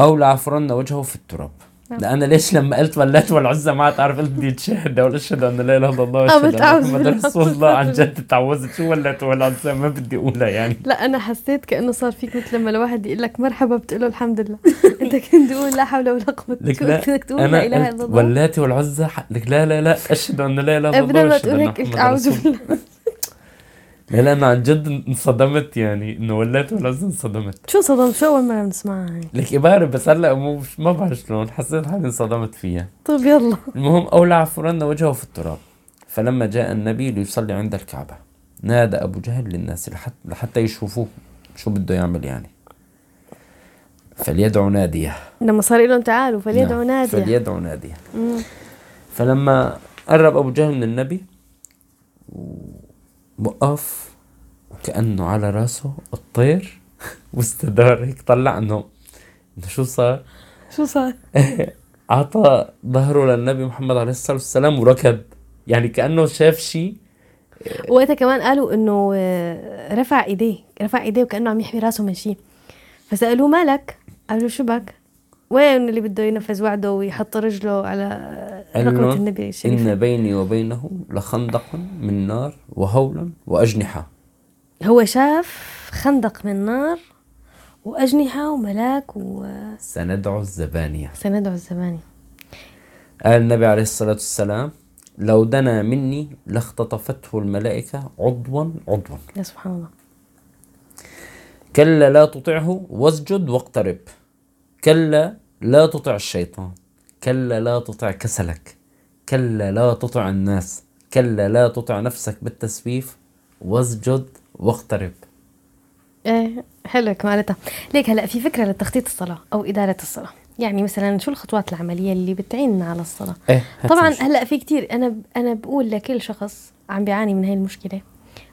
أو لعفرن وجهه في التراب. نعم. لأنا ليش لما قلت واللات والعزى ما تعرف قلت بدي أتشهد ولا أشهد أن لا إله إلا الله أن أعوذ محمد. رسول الله. عن جد تعوذت. شو واللات والعزى ما بدي أقولها يعني. لا أنا حسيت كأنه صار فيك مثل لما الواحد يقول لك مرحبا بتقول له الحمد لله. أنت كنت تقول لا حول ولا قوة. لك تقول لا إله إلا الله. واللات والعزى ح- لك لا لا لا أشهد أن لا إله إلا الله بدل ما تقول هيك أعوذ بالله. لا أنا عن جد انصدمت يعني إنه ولات والعزة انصدمت. شو صدم شو أول مره بنسمعها هي لك عبارة بس هلأ مو ما بعرف شلون حسيت حالي انصدمت فيها. طيب يلا. المهم اولع فرن وجهه في التراب. فلما جاء النبي ليصلي عند الكعبة نادى أبو جهل للناس لحتى, لحتى يشوفوه شو بده يعمل يعني. فليدعو نادية. لما صار لهم تعالوا فليدعوا نعم، نادية. فليدعو نادية. مم. فلما قرب أبو جهل من النبي وقف وكأنه على راسه الطير واستدار هيك طلع إنه إنه شو صار شو صار؟ عطى ظهره للنبي محمد عليه الصلاة والسلام وركض يعني كأنه شاف شيء وقتها كمان قالوا إنه آه، رفع إيديه رفع إيديه وكأنه عم يحمي راسه من شيء فسألوه مالك؟ قالوا شو بك؟ وين اللي بده ينفذ وعده ويحط رجله على له النبي الشريف؟ إن بيني وبينه لخندق من نار وهولا وأجنحة. هو شاف خندق من نار وأجنحة وملاك وسندعو سندعو الزبانية. الزماني قال النبي عليه الصلاة والسلام لو دنا مني لاختطفته الملائكة عضوا عضوا. يا سبحان الله. كلا لا تطعه واسجد واقترب. كلا لا تطع الشيطان كلا لا تطع كسلك كلا لا تطع الناس كلا لا تطع نفسك بالتسويف واسجد واقترب. إيه حلو كمالتها. ليك هلا في فكرة لتخطيط الصلاة أو إدارة الصلاة. يعني مثلا شو الخطوات العملية اللي بتعيننا على الصلاة؟ هات طبعا. هلا في كتير. أنا أنا بقول لكل شخص عم بيعاني من هاي المشكلة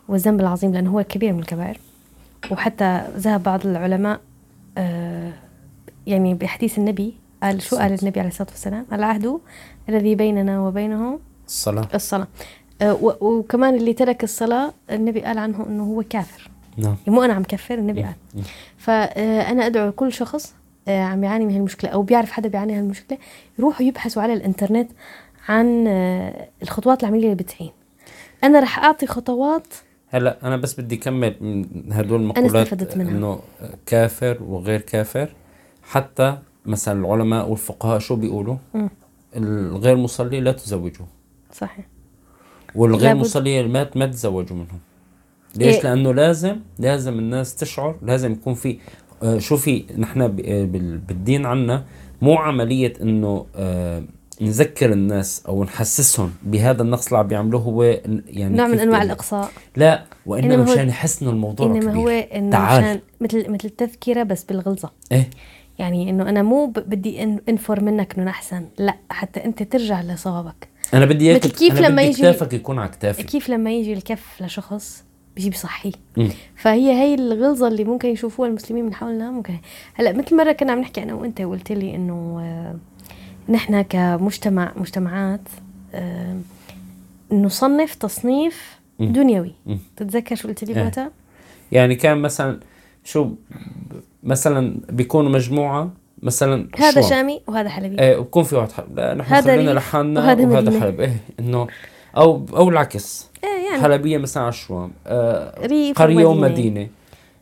والذنب العظيم لأنه هو كبير من الكبائر وحتى ذهب بعض العلماء آه يعني بحديث النبي قال شو قال النبي عليه الصلاة والسلام؟ العهد الذي بيننا وبينهم الصلاة. الصلاة. آه و- وكمان اللي ترك الصلاة النبي قال عنه إنه هو كافر. نعم. مو أنا عم كفر النبي قال. فانا أدعو كل شخص آه، عم يعاني من هالمشكلة أو بيعرف حدا بيعاني من هالمشكلة يروحوا يبحثوا على الإنترنت عن الخطوات العملية اللي بتعين. أنا رح أعطي خطوات هلأ أنا بس بدي اكمل من هدول المقولات استفدت منها. إنه كافر وغير كافر. حتى مثلا العلماء والفقهاء شو بيقولوا. الغير مصلي لا تزوجوه صحيح والغير لابد- مسلمات ما تزوجوا منهم ليش؟ إيه. لأنه لازم لازم الناس تشعر لازم يكون في آه، شوفي نحن آه، بال- بالدين عنا مو عملية إنه آه، نذكر الناس أو نحسسهم بهذا النقص اللي عم بيعملوه هو يعني نوع من أنواع؟ الإقصاء لا وإنما مشان يحسنوا الموضوع إنما كبير. هو إنه تعال. مثل مثل تذكره بس بالغلظة إيه يعني إنه أنا مو بدي انفر منك إنه أحسن لا حتى أنت ترجع لصوابك أنا بدي إياك كيف أنا لما بدي يجي- كتافك يكون على كتافي كيف لما يجي الكف لشخص بيجي بصحيه مم. فهي هي الغلظة اللي ممكن يشوفوها المسلمين من حولنا ممكن هلأ مثل مرة كنا عم نحكي أنا وأنت وقلت لي إنه آه، نحن كمجتمع مجتمعات آه، نصنف تصنيف. دنيوي. تتذكر شو قلت لي إيه. بوقتها؟ يعني كان مثلا شو مثلا بيكونوا مجموعة مثلا هذا؟ شامي وهذا حلبي. إيه وبكون في واحد حلب. لا نحن خلينا لحالنا وهذا وهذا, مدينة. حلب. إيه إنه أو أو العكس. إيه يعني. حلبية مثلا على الشوام آه ريف قرية ومدينة. ومدينه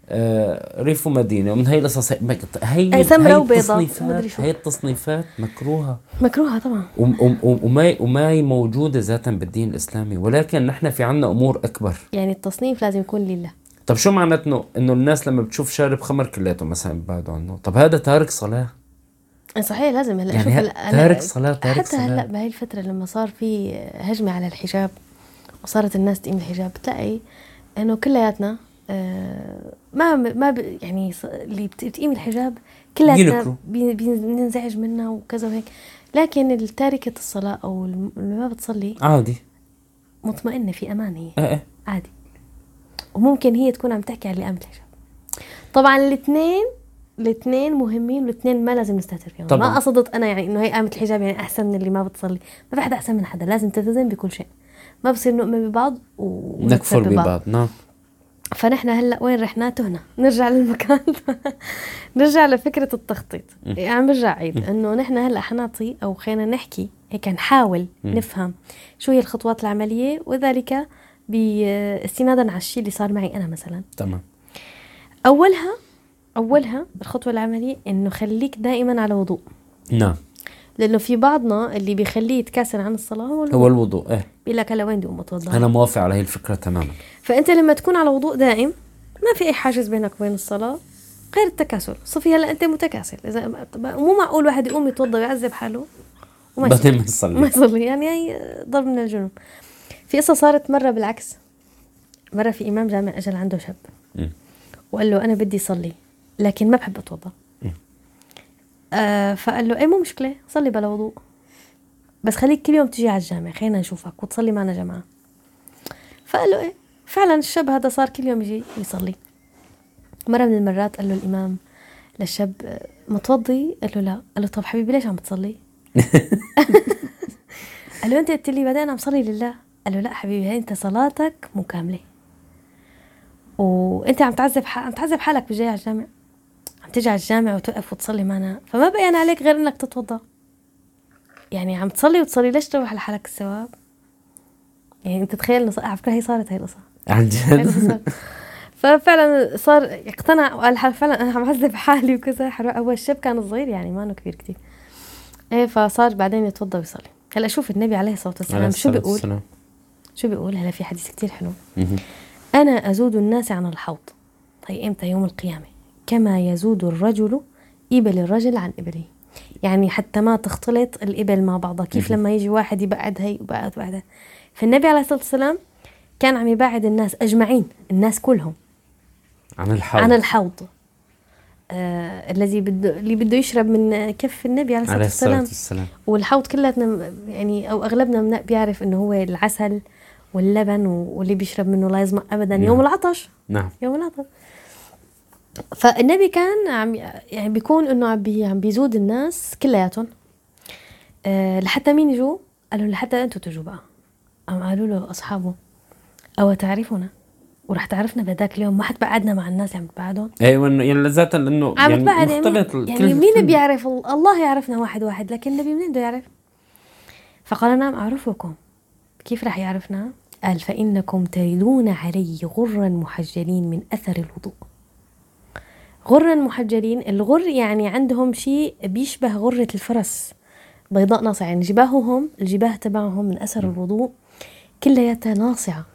آه ريف ومدينة. ومن هي القصص هي هي التصنيفات-. هي التصنيفات مكروهة. مكروهة طبعا. وم- وم- وم- وما وما هي موجودة ذاتا بالدين الإسلامي. ولكن نحن في عنا أمور أكبر. يعني التصنيف لازم يكون لله. طب شو معناته انه إنه الناس لما بتشوف شارب خمر كلياته مثلا بيبعدوا عنه؟ طب هذا تارك صلاة؟ صحيح لازم. هلا يعني شوف تارك صلاة، تارك حتى صلاة. هلا بهاي الفترة لما صار في هجمة على الحجاب وصارت الناس تقيم الحجاب بتلاقي إنه كلياتنا آه، ما ما ب- يعني اللي بت- بتقيم الحجاب كلياتنا بننزعج منها وكذا وهيك. لكن التاركة الصلاة أو اللي ما بتصلي عادي. مطمئنة في أمان هي. إيه. عادي. وممكن هي تكون عم تحكي عن اللي قامت الحجاب طبعا الاثنين الاثنين مهمين والاثنين ما لازم نستهتر فيهم. طبعاً. ما قصدت أنا يعني إنه هي قامت الحجاب يعني أحسن من اللي ما بتصلي. ما في حدا أحسن من حدا. لازم تلتزم بكل شيء. ما بصير نؤمن ببعض ونكفر ببعض. نعم. فنحن هلأ وين رحنا؟ تهنا. نرجع للمكان. نرجع لفكرة التخطيط. يعني عم برجع عيد إنه نحن هلأ حنعطي أو خلينا نحكي هيك نحاول نفهم شو هي الخطوات العملية وذلك باستنادا على الشيء اللي صار معي أنا مثلا. تمام. أولها أولها الخطوة العملية إنه خليك دائما على وضوء. نعم. لأنه في بعضنا اللي بيخليه يتكاسل عن الصلاة هو الوضوء. هو الوضوء إيه. بيقول لك هلا وين بدي اقوم اتوضا أنا موافق على هي الفكرة تماما. فأنت لما تكون على وضوء دائم ما في أي حاجز بينك وبين الصلاة غير التكاسل. صفي هلا أنت متكاسل. إذا مو معقول واحد يقوم يتوضا ويعذب حاله؟ وما بعدين ما يصلي. ما يصلي. يعني هي ضرب من الجنون. في قصه صارت مرة بالعكس. مرة في إمام جامع أجل عنده شاب. وقال له أنا بدي اصلي لكن ما بحب أتوضأ. آه فقال له إيه مو مشكلة صلي بلا وضوء. بس خليك كل يوم تجي على الجامع خلينا نشوفك وتصلي معنا جماعة. فقال له إيه فعلا الشاب هذا صار كل يوم يجي يصلي. مرة من المرات قال له الإمام للشاب آه، متوضي؟ قال له لا. قال له طب حبيبي ليش عم تصلي قال له أنت قلت لي بعدين عم صلي لله. قال له لا حبيبي هي أنت صلاتك مكاملة وأنت عم تعذب. عم تعذب حالك بجاي على الجامع. عم تيجي على الجامع وتوقف وتصلي معنا. فما بين عليك غير انك تتوضا. يعني عم تصلي وتصلي ليش تروح لحالك الثواب يعني انت تخيل على فكرة هي صارت هي القصة. عن جد. ففعلا صار اقتنع وقال فعلا أنا عم عذب حالي وكذا. هو الشاب كان صغير يعني ما إنه كبير كتير. إيه فصار بعدين يتوضا ويصلي. هلأ شوف النبي عليه الصلاة والسلام شو بيقول. شو بيقول؟ هلا في حديث كتير حلو. أنا أزود الناس عن الحوض. طيب إمتى؟ يوم القيامة. كما يزود الرجل إبل الرجل عن إبله. يعني حتى ما تختلط الإبل مع بعضها. كيف لما يجي واحد يبعد هي وبعد وبعد فالنبي عليه الصلاة والسلام كان عم يبعد الناس أجمعين الناس كلهم. عن الحوض. عن الحوض. آه الذي بده اللي بده يشرب من كف النبي عليه الصلاة والسلام. والسلام. والحوض كلاتنا يعني أو أغلبنا بيعرف إنه هو العسل واللبن واللي بيشرب منه لا يظمأ ابدا. يوم العطش. نعم. يوم العطش. فالنبي كان عم يعني بيكون إنه عم بي عم بيزود الناس كلياتهم. أه لحتى مين يجوا؟ قالوا لحتى أنتم تجوا بقى. قام قالوا له أصحابه أو تعرفنا ورح تعرفنا بهداك اليوم. ما حتبعدنا مع الناس اللي عم تبعدهم أيوه إنه يعني لذاتا لأنه عم يعني يعني, مختلط يعني كل- مين بيعرف؟ الله يعرفنا واحد واحد لكن النبي منين بده يعرف؟ فقال نعم أعرفكم. كيف رح يعرفنا؟ قال فإنكم تردون علي غرا محجلين من أثر الوضوء. غرا محجلين الغر يعني عندهم شيء بيشبه غرة الفرس بيضاء ناصع يعني جباههم الجباه تبعهم من أثر الوضوء كلياتها ناصعة.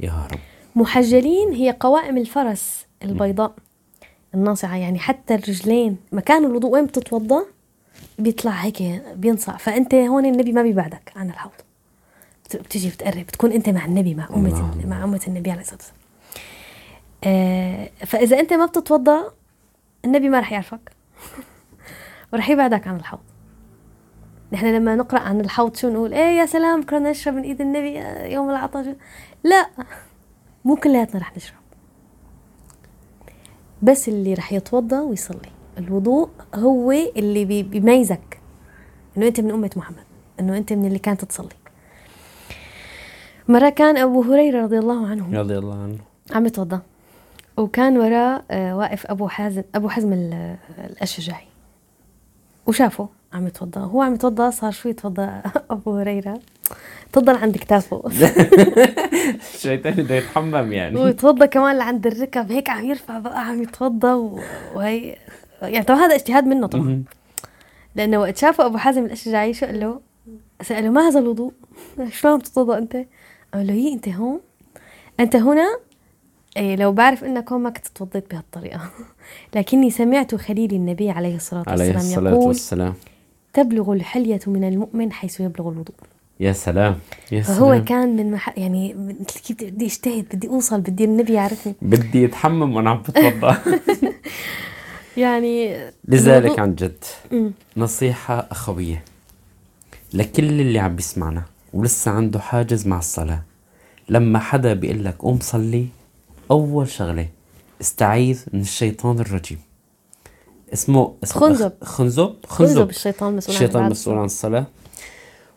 يا رب. محجلين هي قوائم الفرس البيضاء الناصعة. يعني حتى الرجلين مكان الوضوء وين بتتوضا بيطلع هيك بينصع. فأنت هون النبي ما بيبعدك عن الحوض. بتجي بتقرب بتكون أنت مع النبي مع أمة الله. النبي- مع أمة النبي عليه الصلاة والسلام. آه فإذا أنت ما بتتوضأ النبي ما رح يعرفك. ورح يبعدك عن الحوض. نحن لما نقرأ عن الحوض شو نقول؟ إيه يا سلام بكره نشرب من إيد النبي يوم العطش لا مو كلياتنا رح نشرب. بس اللي رح يتوضأ ويصلي. الوضوء هو اللي بي- بيميزك إنه أنت من أمة محمد إنه أنت من اللي كانت تصلي. مرة كان أبو هريرة رضي الله عنه. رضي الله عنه. عم يتوضأ. وكان وراه آه، واقف أبو حازم أبو حزم ال- الأشجعي. وشافه عم يتوضأ. هو عم يتوضأ صار شو يتوضأ أبو هريرة. تفضل عند كتافه. الشيطان بده يتحمم يعني. ويتوضأ كمان لعند الركب. هيك عم يرفع بقى عم يتوضأ. وهي يعني طبعا هذا اجتهاد منه طبعا. لأنه وقت شافه أبو حازم الأشجعي شو قال له؟ سأله ما هذا الوضوء؟ شو عم تتوضأ أنت؟ قال له هي أنت هون؟ أنت هنا إيه لو بعرف إنك هون ما كنت توضيت بهالطريقة. لكني سمعت خليل النبي عليه الصلاة عليه والسلام الصلاة يقول والسلام. تبلغ الحلية من المؤمن حيث يبلغ الوضوء. يا سلام يا فهو سلام. كان من مح... يعني كيف بدي- أجتهد بدي أوصل بدي النبي يعرفني. بدي يتحمم وأنا عم بتوضا يعني لذلك عن جد مم. نصيحة أخوية لكل اللي عم بيسمعنا. ولسه عنده حاجز مع الصلاة. لما حدا بيقول لك قوم صلي أول شغلة استعيذ من الشيطان الرجيم. اسمه, اسمه خنزب. خنزب؟ خنزب الشيطان مسؤول عن الشيطان مسؤول عن الصلاة.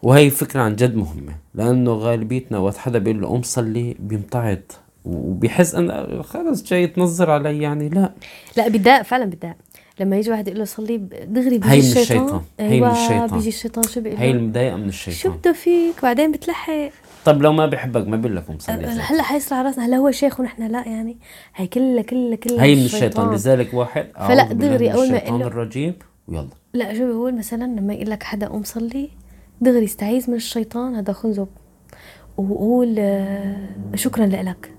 وهي فكرة عن جد مهمة لأنه غالبيتنا وقت حدا بيقول له قوم صلي بيمتعض وبيحس أن خلص جاي تنظر علي يعني لا. لا بتضايق فعلا بتضايق لما يجي واحد يقول له صلي دغري بيجي هي من الشيطان. هي من أيوة، الشيطان. بيجي الشيطان شو بيقول هي له؟ المضايقة من شو الشيطان بده فيك؟ بعدين بتلحق. طب لو ما بحبك ما بقول لك قوم صلي. أساساً. هلأ حيصير على راسنا. هلأ هو شيخ ونحن لا يعني هي كلها كلها كلها هي من الشيطان. لذلك واحد فلأ دغري أول ما الشيطان الرجيم. ويلا. لأ شو بيقول؟ مثلا لما يقول لك حدا قوم صلي دغري استعيذ من الشيطان هذا خنزب. وقول آه، شكرا لك.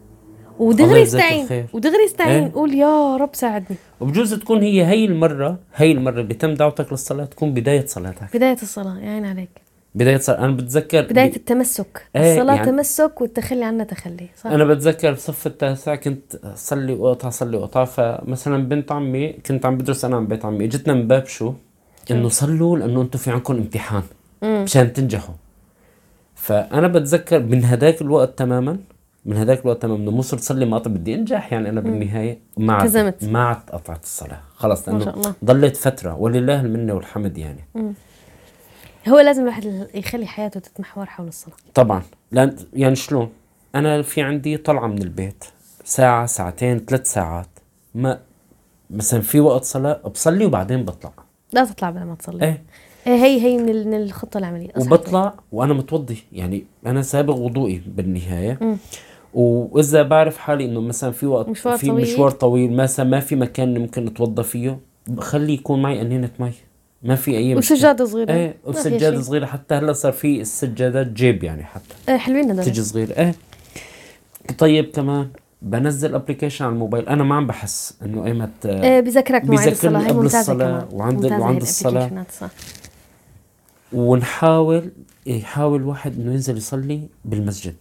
ودغري استعين. ودغري استعين إيه؟ قول يا رب ساعدني. وبجوز تكون هي هي المرة هي المرة اللي تم دعوتك للصلاة تكون بداية صلاتك. بداية الصلاة يا عين عليك. بداية صلاة أنا بتذكر بداية ب... التمسك. إيه، الصلاة يعني- تمسك والتخلي عنها تخلي صح؟ أنا بتذكر بصف التاسع كنت صلي وقطع صلي وقطع فمثلا بنت عمي كنت عم بدرس أنا عم بيت عمي اجتنا من باب شو؟ إنه صلوا لأنه أنتم في عندكم امتحان مشان تنجحوا. فأنا بتذكر من هداك الوقت تماما من هداك الوقت تماما انه مو صرت صلي ما بدي انجح يعني أنا بالنهاية ما عاد كزمت. ما عاد قطعت الصلاة. خلص ما لأنه شاء الله. ضلت فترة ولله المنة والحمد يعني. هو لازم الواحد يخلي حياته تتمحور حول الصلاة. طبعا. لأن يعني شلون؟ أنا في عندي طلعة من البيت ساعة ساعتين ثلاث ساعات. ما مثلا في وقت صلاة بصلي وبعدين بطلع. لا تطلع بلا ما تصلي. إيه. إيه هي هي من ال- من الخطة العملية. أصعب وبطلع وأنا متوضي. يعني أنا سابق وضوئي بالنهاية. وإذا بعرف حالي إنه مثلا في وقت مشوار في طويل. مشوار طويل مثلا ما في مكان ممكن أتوضى فيه بخلي يكون معي قنينه مي ما في أي مشكلة. وسجادة صغيرة. إيه وسجادة. صغيرة. حتى هلأ صار في السجادات جيب يعني حتى. إيه حلوين هذول. تجي صغيرة. إيه. طيب كمان بنزل application على الموبايل. أنا ما عم بحس إنه أيمت إيه بذكرك بيذكرني الصلاة هي قبل كمان. وعند- وعند صح. ونحاول يحاول الواحد إنه ينزل يصلي بالمسجد.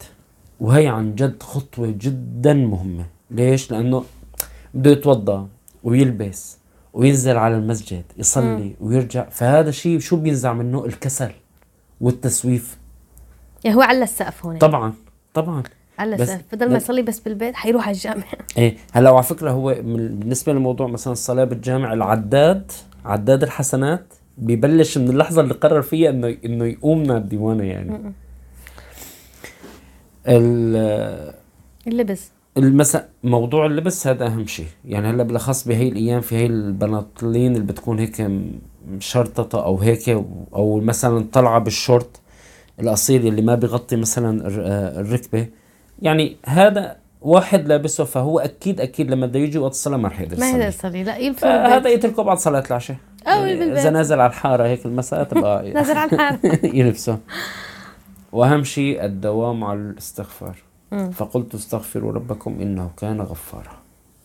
وهي عن جد خطوة جدا مهمة. ليش؟ لأنه بده يتوضأ ويلبس وينزل على المسجد يصلي ويرجع. فهذا شيء شو بينزع منه؟ الكسل والتسويف. يعني هو على السقف هون. طبعا طبعا. على السقف. بدل ما يصلي بس بالبيت حيروح على الجامع. إيه هلا وعلى فكرة هو بالنسبة لموضوع مثلا الصلاة بالجامع العداد عداد الحسنات ببلش من اللحظة اللي قرر فيها انه إنه يقوم من الديوانة يعني. ال- اللبس. المسا موضوع اللبس هذا أهم شيء. يعني هلا بالأخص بهي الأيام في هي البناطيل اللي بتكون هيك مشرططة أو هيك أو مثلا طلعة بالشورت القصير اللي ما بيغطي مثلا آه، الركبة. يعني هذا واحد لابسه فهو أكيد أكيد لما بده يجي وقت الصلاة ما رح يقدر ما يقدر يصلي. يصلي. لا يلبس هذا يتركه بعد صلاة العشاء. أو يعني. إذا نازل على الحارة هيك المساء تبقى نازل على الحال يلبسه. وأهم شيء الدوام على الاستغفار. فقلت استغفروا ربكم إنه كان غفارا.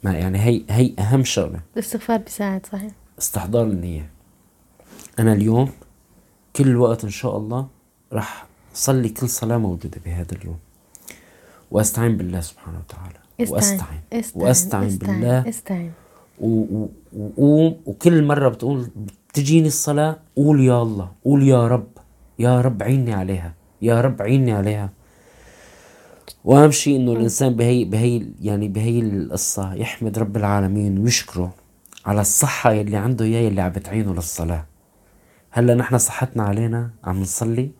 ما يعني هي هي أهم شغلة. الاستغفار بيساعد صحيح. استحضار النية. أنا اليوم كل وقت إن شاء الله راح صلي كل صلاة موجودة بهذا اليوم. وأستعين بالله سبحانه وتعالى. استعين وأستعين. وأستعين بالله. استعين. و- و- وقوم وكل مرة بتقول بتجيني الصلاة قول يا الله قول يا رب يا رب عيني عليها. يا رب عيني عليها. واهم شيء إنه الإنسان بهي بهي يعني بهي القصة يحمد رب العالمين ويشكره على الصحة يلي عنده إياه يلي عم بتعينه للصلاة. هلأ نحن صحتنا علينا عم نصلي.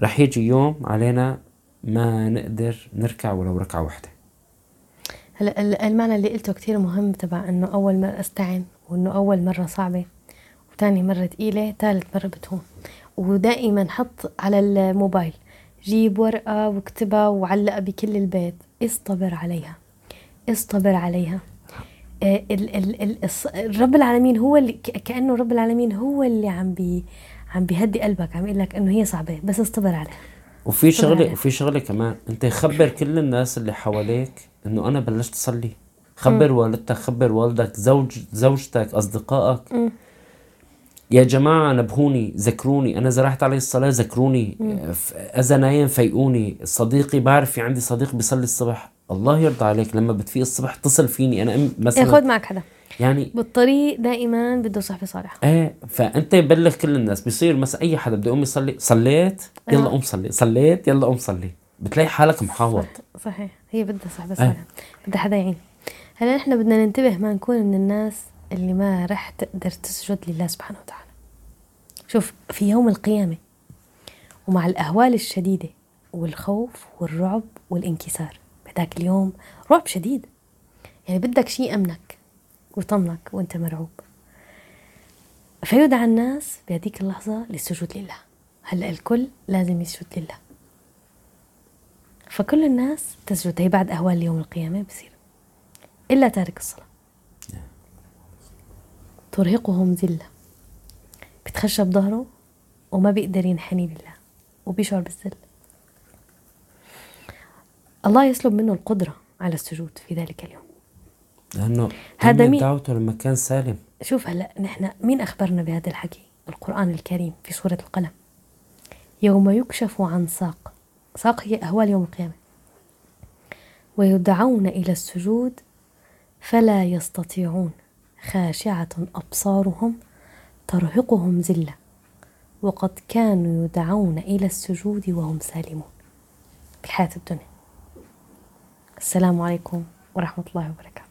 رح يجي يوم علينا ما نقدر نركع ولو ركعة واحدة. هلأ ال- المعنى اللي قلته كتير مهم تبع إنه أول مرة أستعن وإنه أول مرة صعبة وتاني مرة تقيلة ثالث مرة بتهون. ودائما حط على الموبايل. جيب ورقة واكتبها وعلقها بكل البيت. اصطبر عليها. اصطبر عليها. آه، ال ال ال رب العالمين هو اللي كأنه رب العالمين هو اللي عم بي عم بيهدي قلبك. عم يقول لك إنه هي صعبة بس اصطبر عليها. وفي شغله. وفي شغلة كمان. أنت خبر كل الناس اللي حواليك إنه أنا بلشت أصلي. خبر والدتك خبر والدك زوج زوجتك أصدقائك. يا جماعة نبهوني ذكروني. أنا زرعت علي الصلاة ذكروني. اذا نايم فيقوني صديقي بعرف في عندي صديق بيصلي الصبح. الله يرضى عليك لما بتفيق الصبح اتصل فيني. أنا أم- مثلا خذ معك حدا. يعني بالطريق دائما بده صحبة صالحة. إيه فأنت بلغ كل الناس. بيصير مثلا أي حدا بده يقوم يصلي صليت يلا آه. قوم صلي. صليت يلا قوم صلي. بتلاقي حالك محاوط. صح- صحيح. هي بدها صحبة صالحة. بدها حدا يعين. هلا نحن بدنا ننتبه ما نكون من الناس اللي ما رح تقدر تسجد لله سبحانه وتعالى. شوف في يوم القيامة ومع الأهوال الشديدة والخوف والرعب والانكسار بهداك اليوم رعب شديد. يعني بدك شيء أمنك ويطمنك وأنت مرعوب. فيدعى الناس بهذيك اللحظة للسجود لله. هلأ الكل لازم يسجد لله. فكل الناس تسجد. هي بعد أهوال يوم القيامة بصير. إلا تارك الصلاة. ترهقهم ذلة. بتخشى بظهره وما بيقدر ينحني لله وبيشعر بالذل. الله يسلب منه القدرة على السجود في ذلك اليوم. لأنه هذا مين؟ دعوته لما كان سالم. شوف هلا نحن مين أخبرنا بهذا الحكي؟ القرآن الكريم في سورة القلم. يوم يكشف عن ساق. ساق هي اهوال يوم القيامة. ويدعون إلى السجود فلا يستطيعون. خاشعة أبصارهم ترهقهم ذلة وقد كانوا يدعون إلى السجود وهم سالمون بحياه الدنيا. السلام عليكم ورحمة الله وبركاته.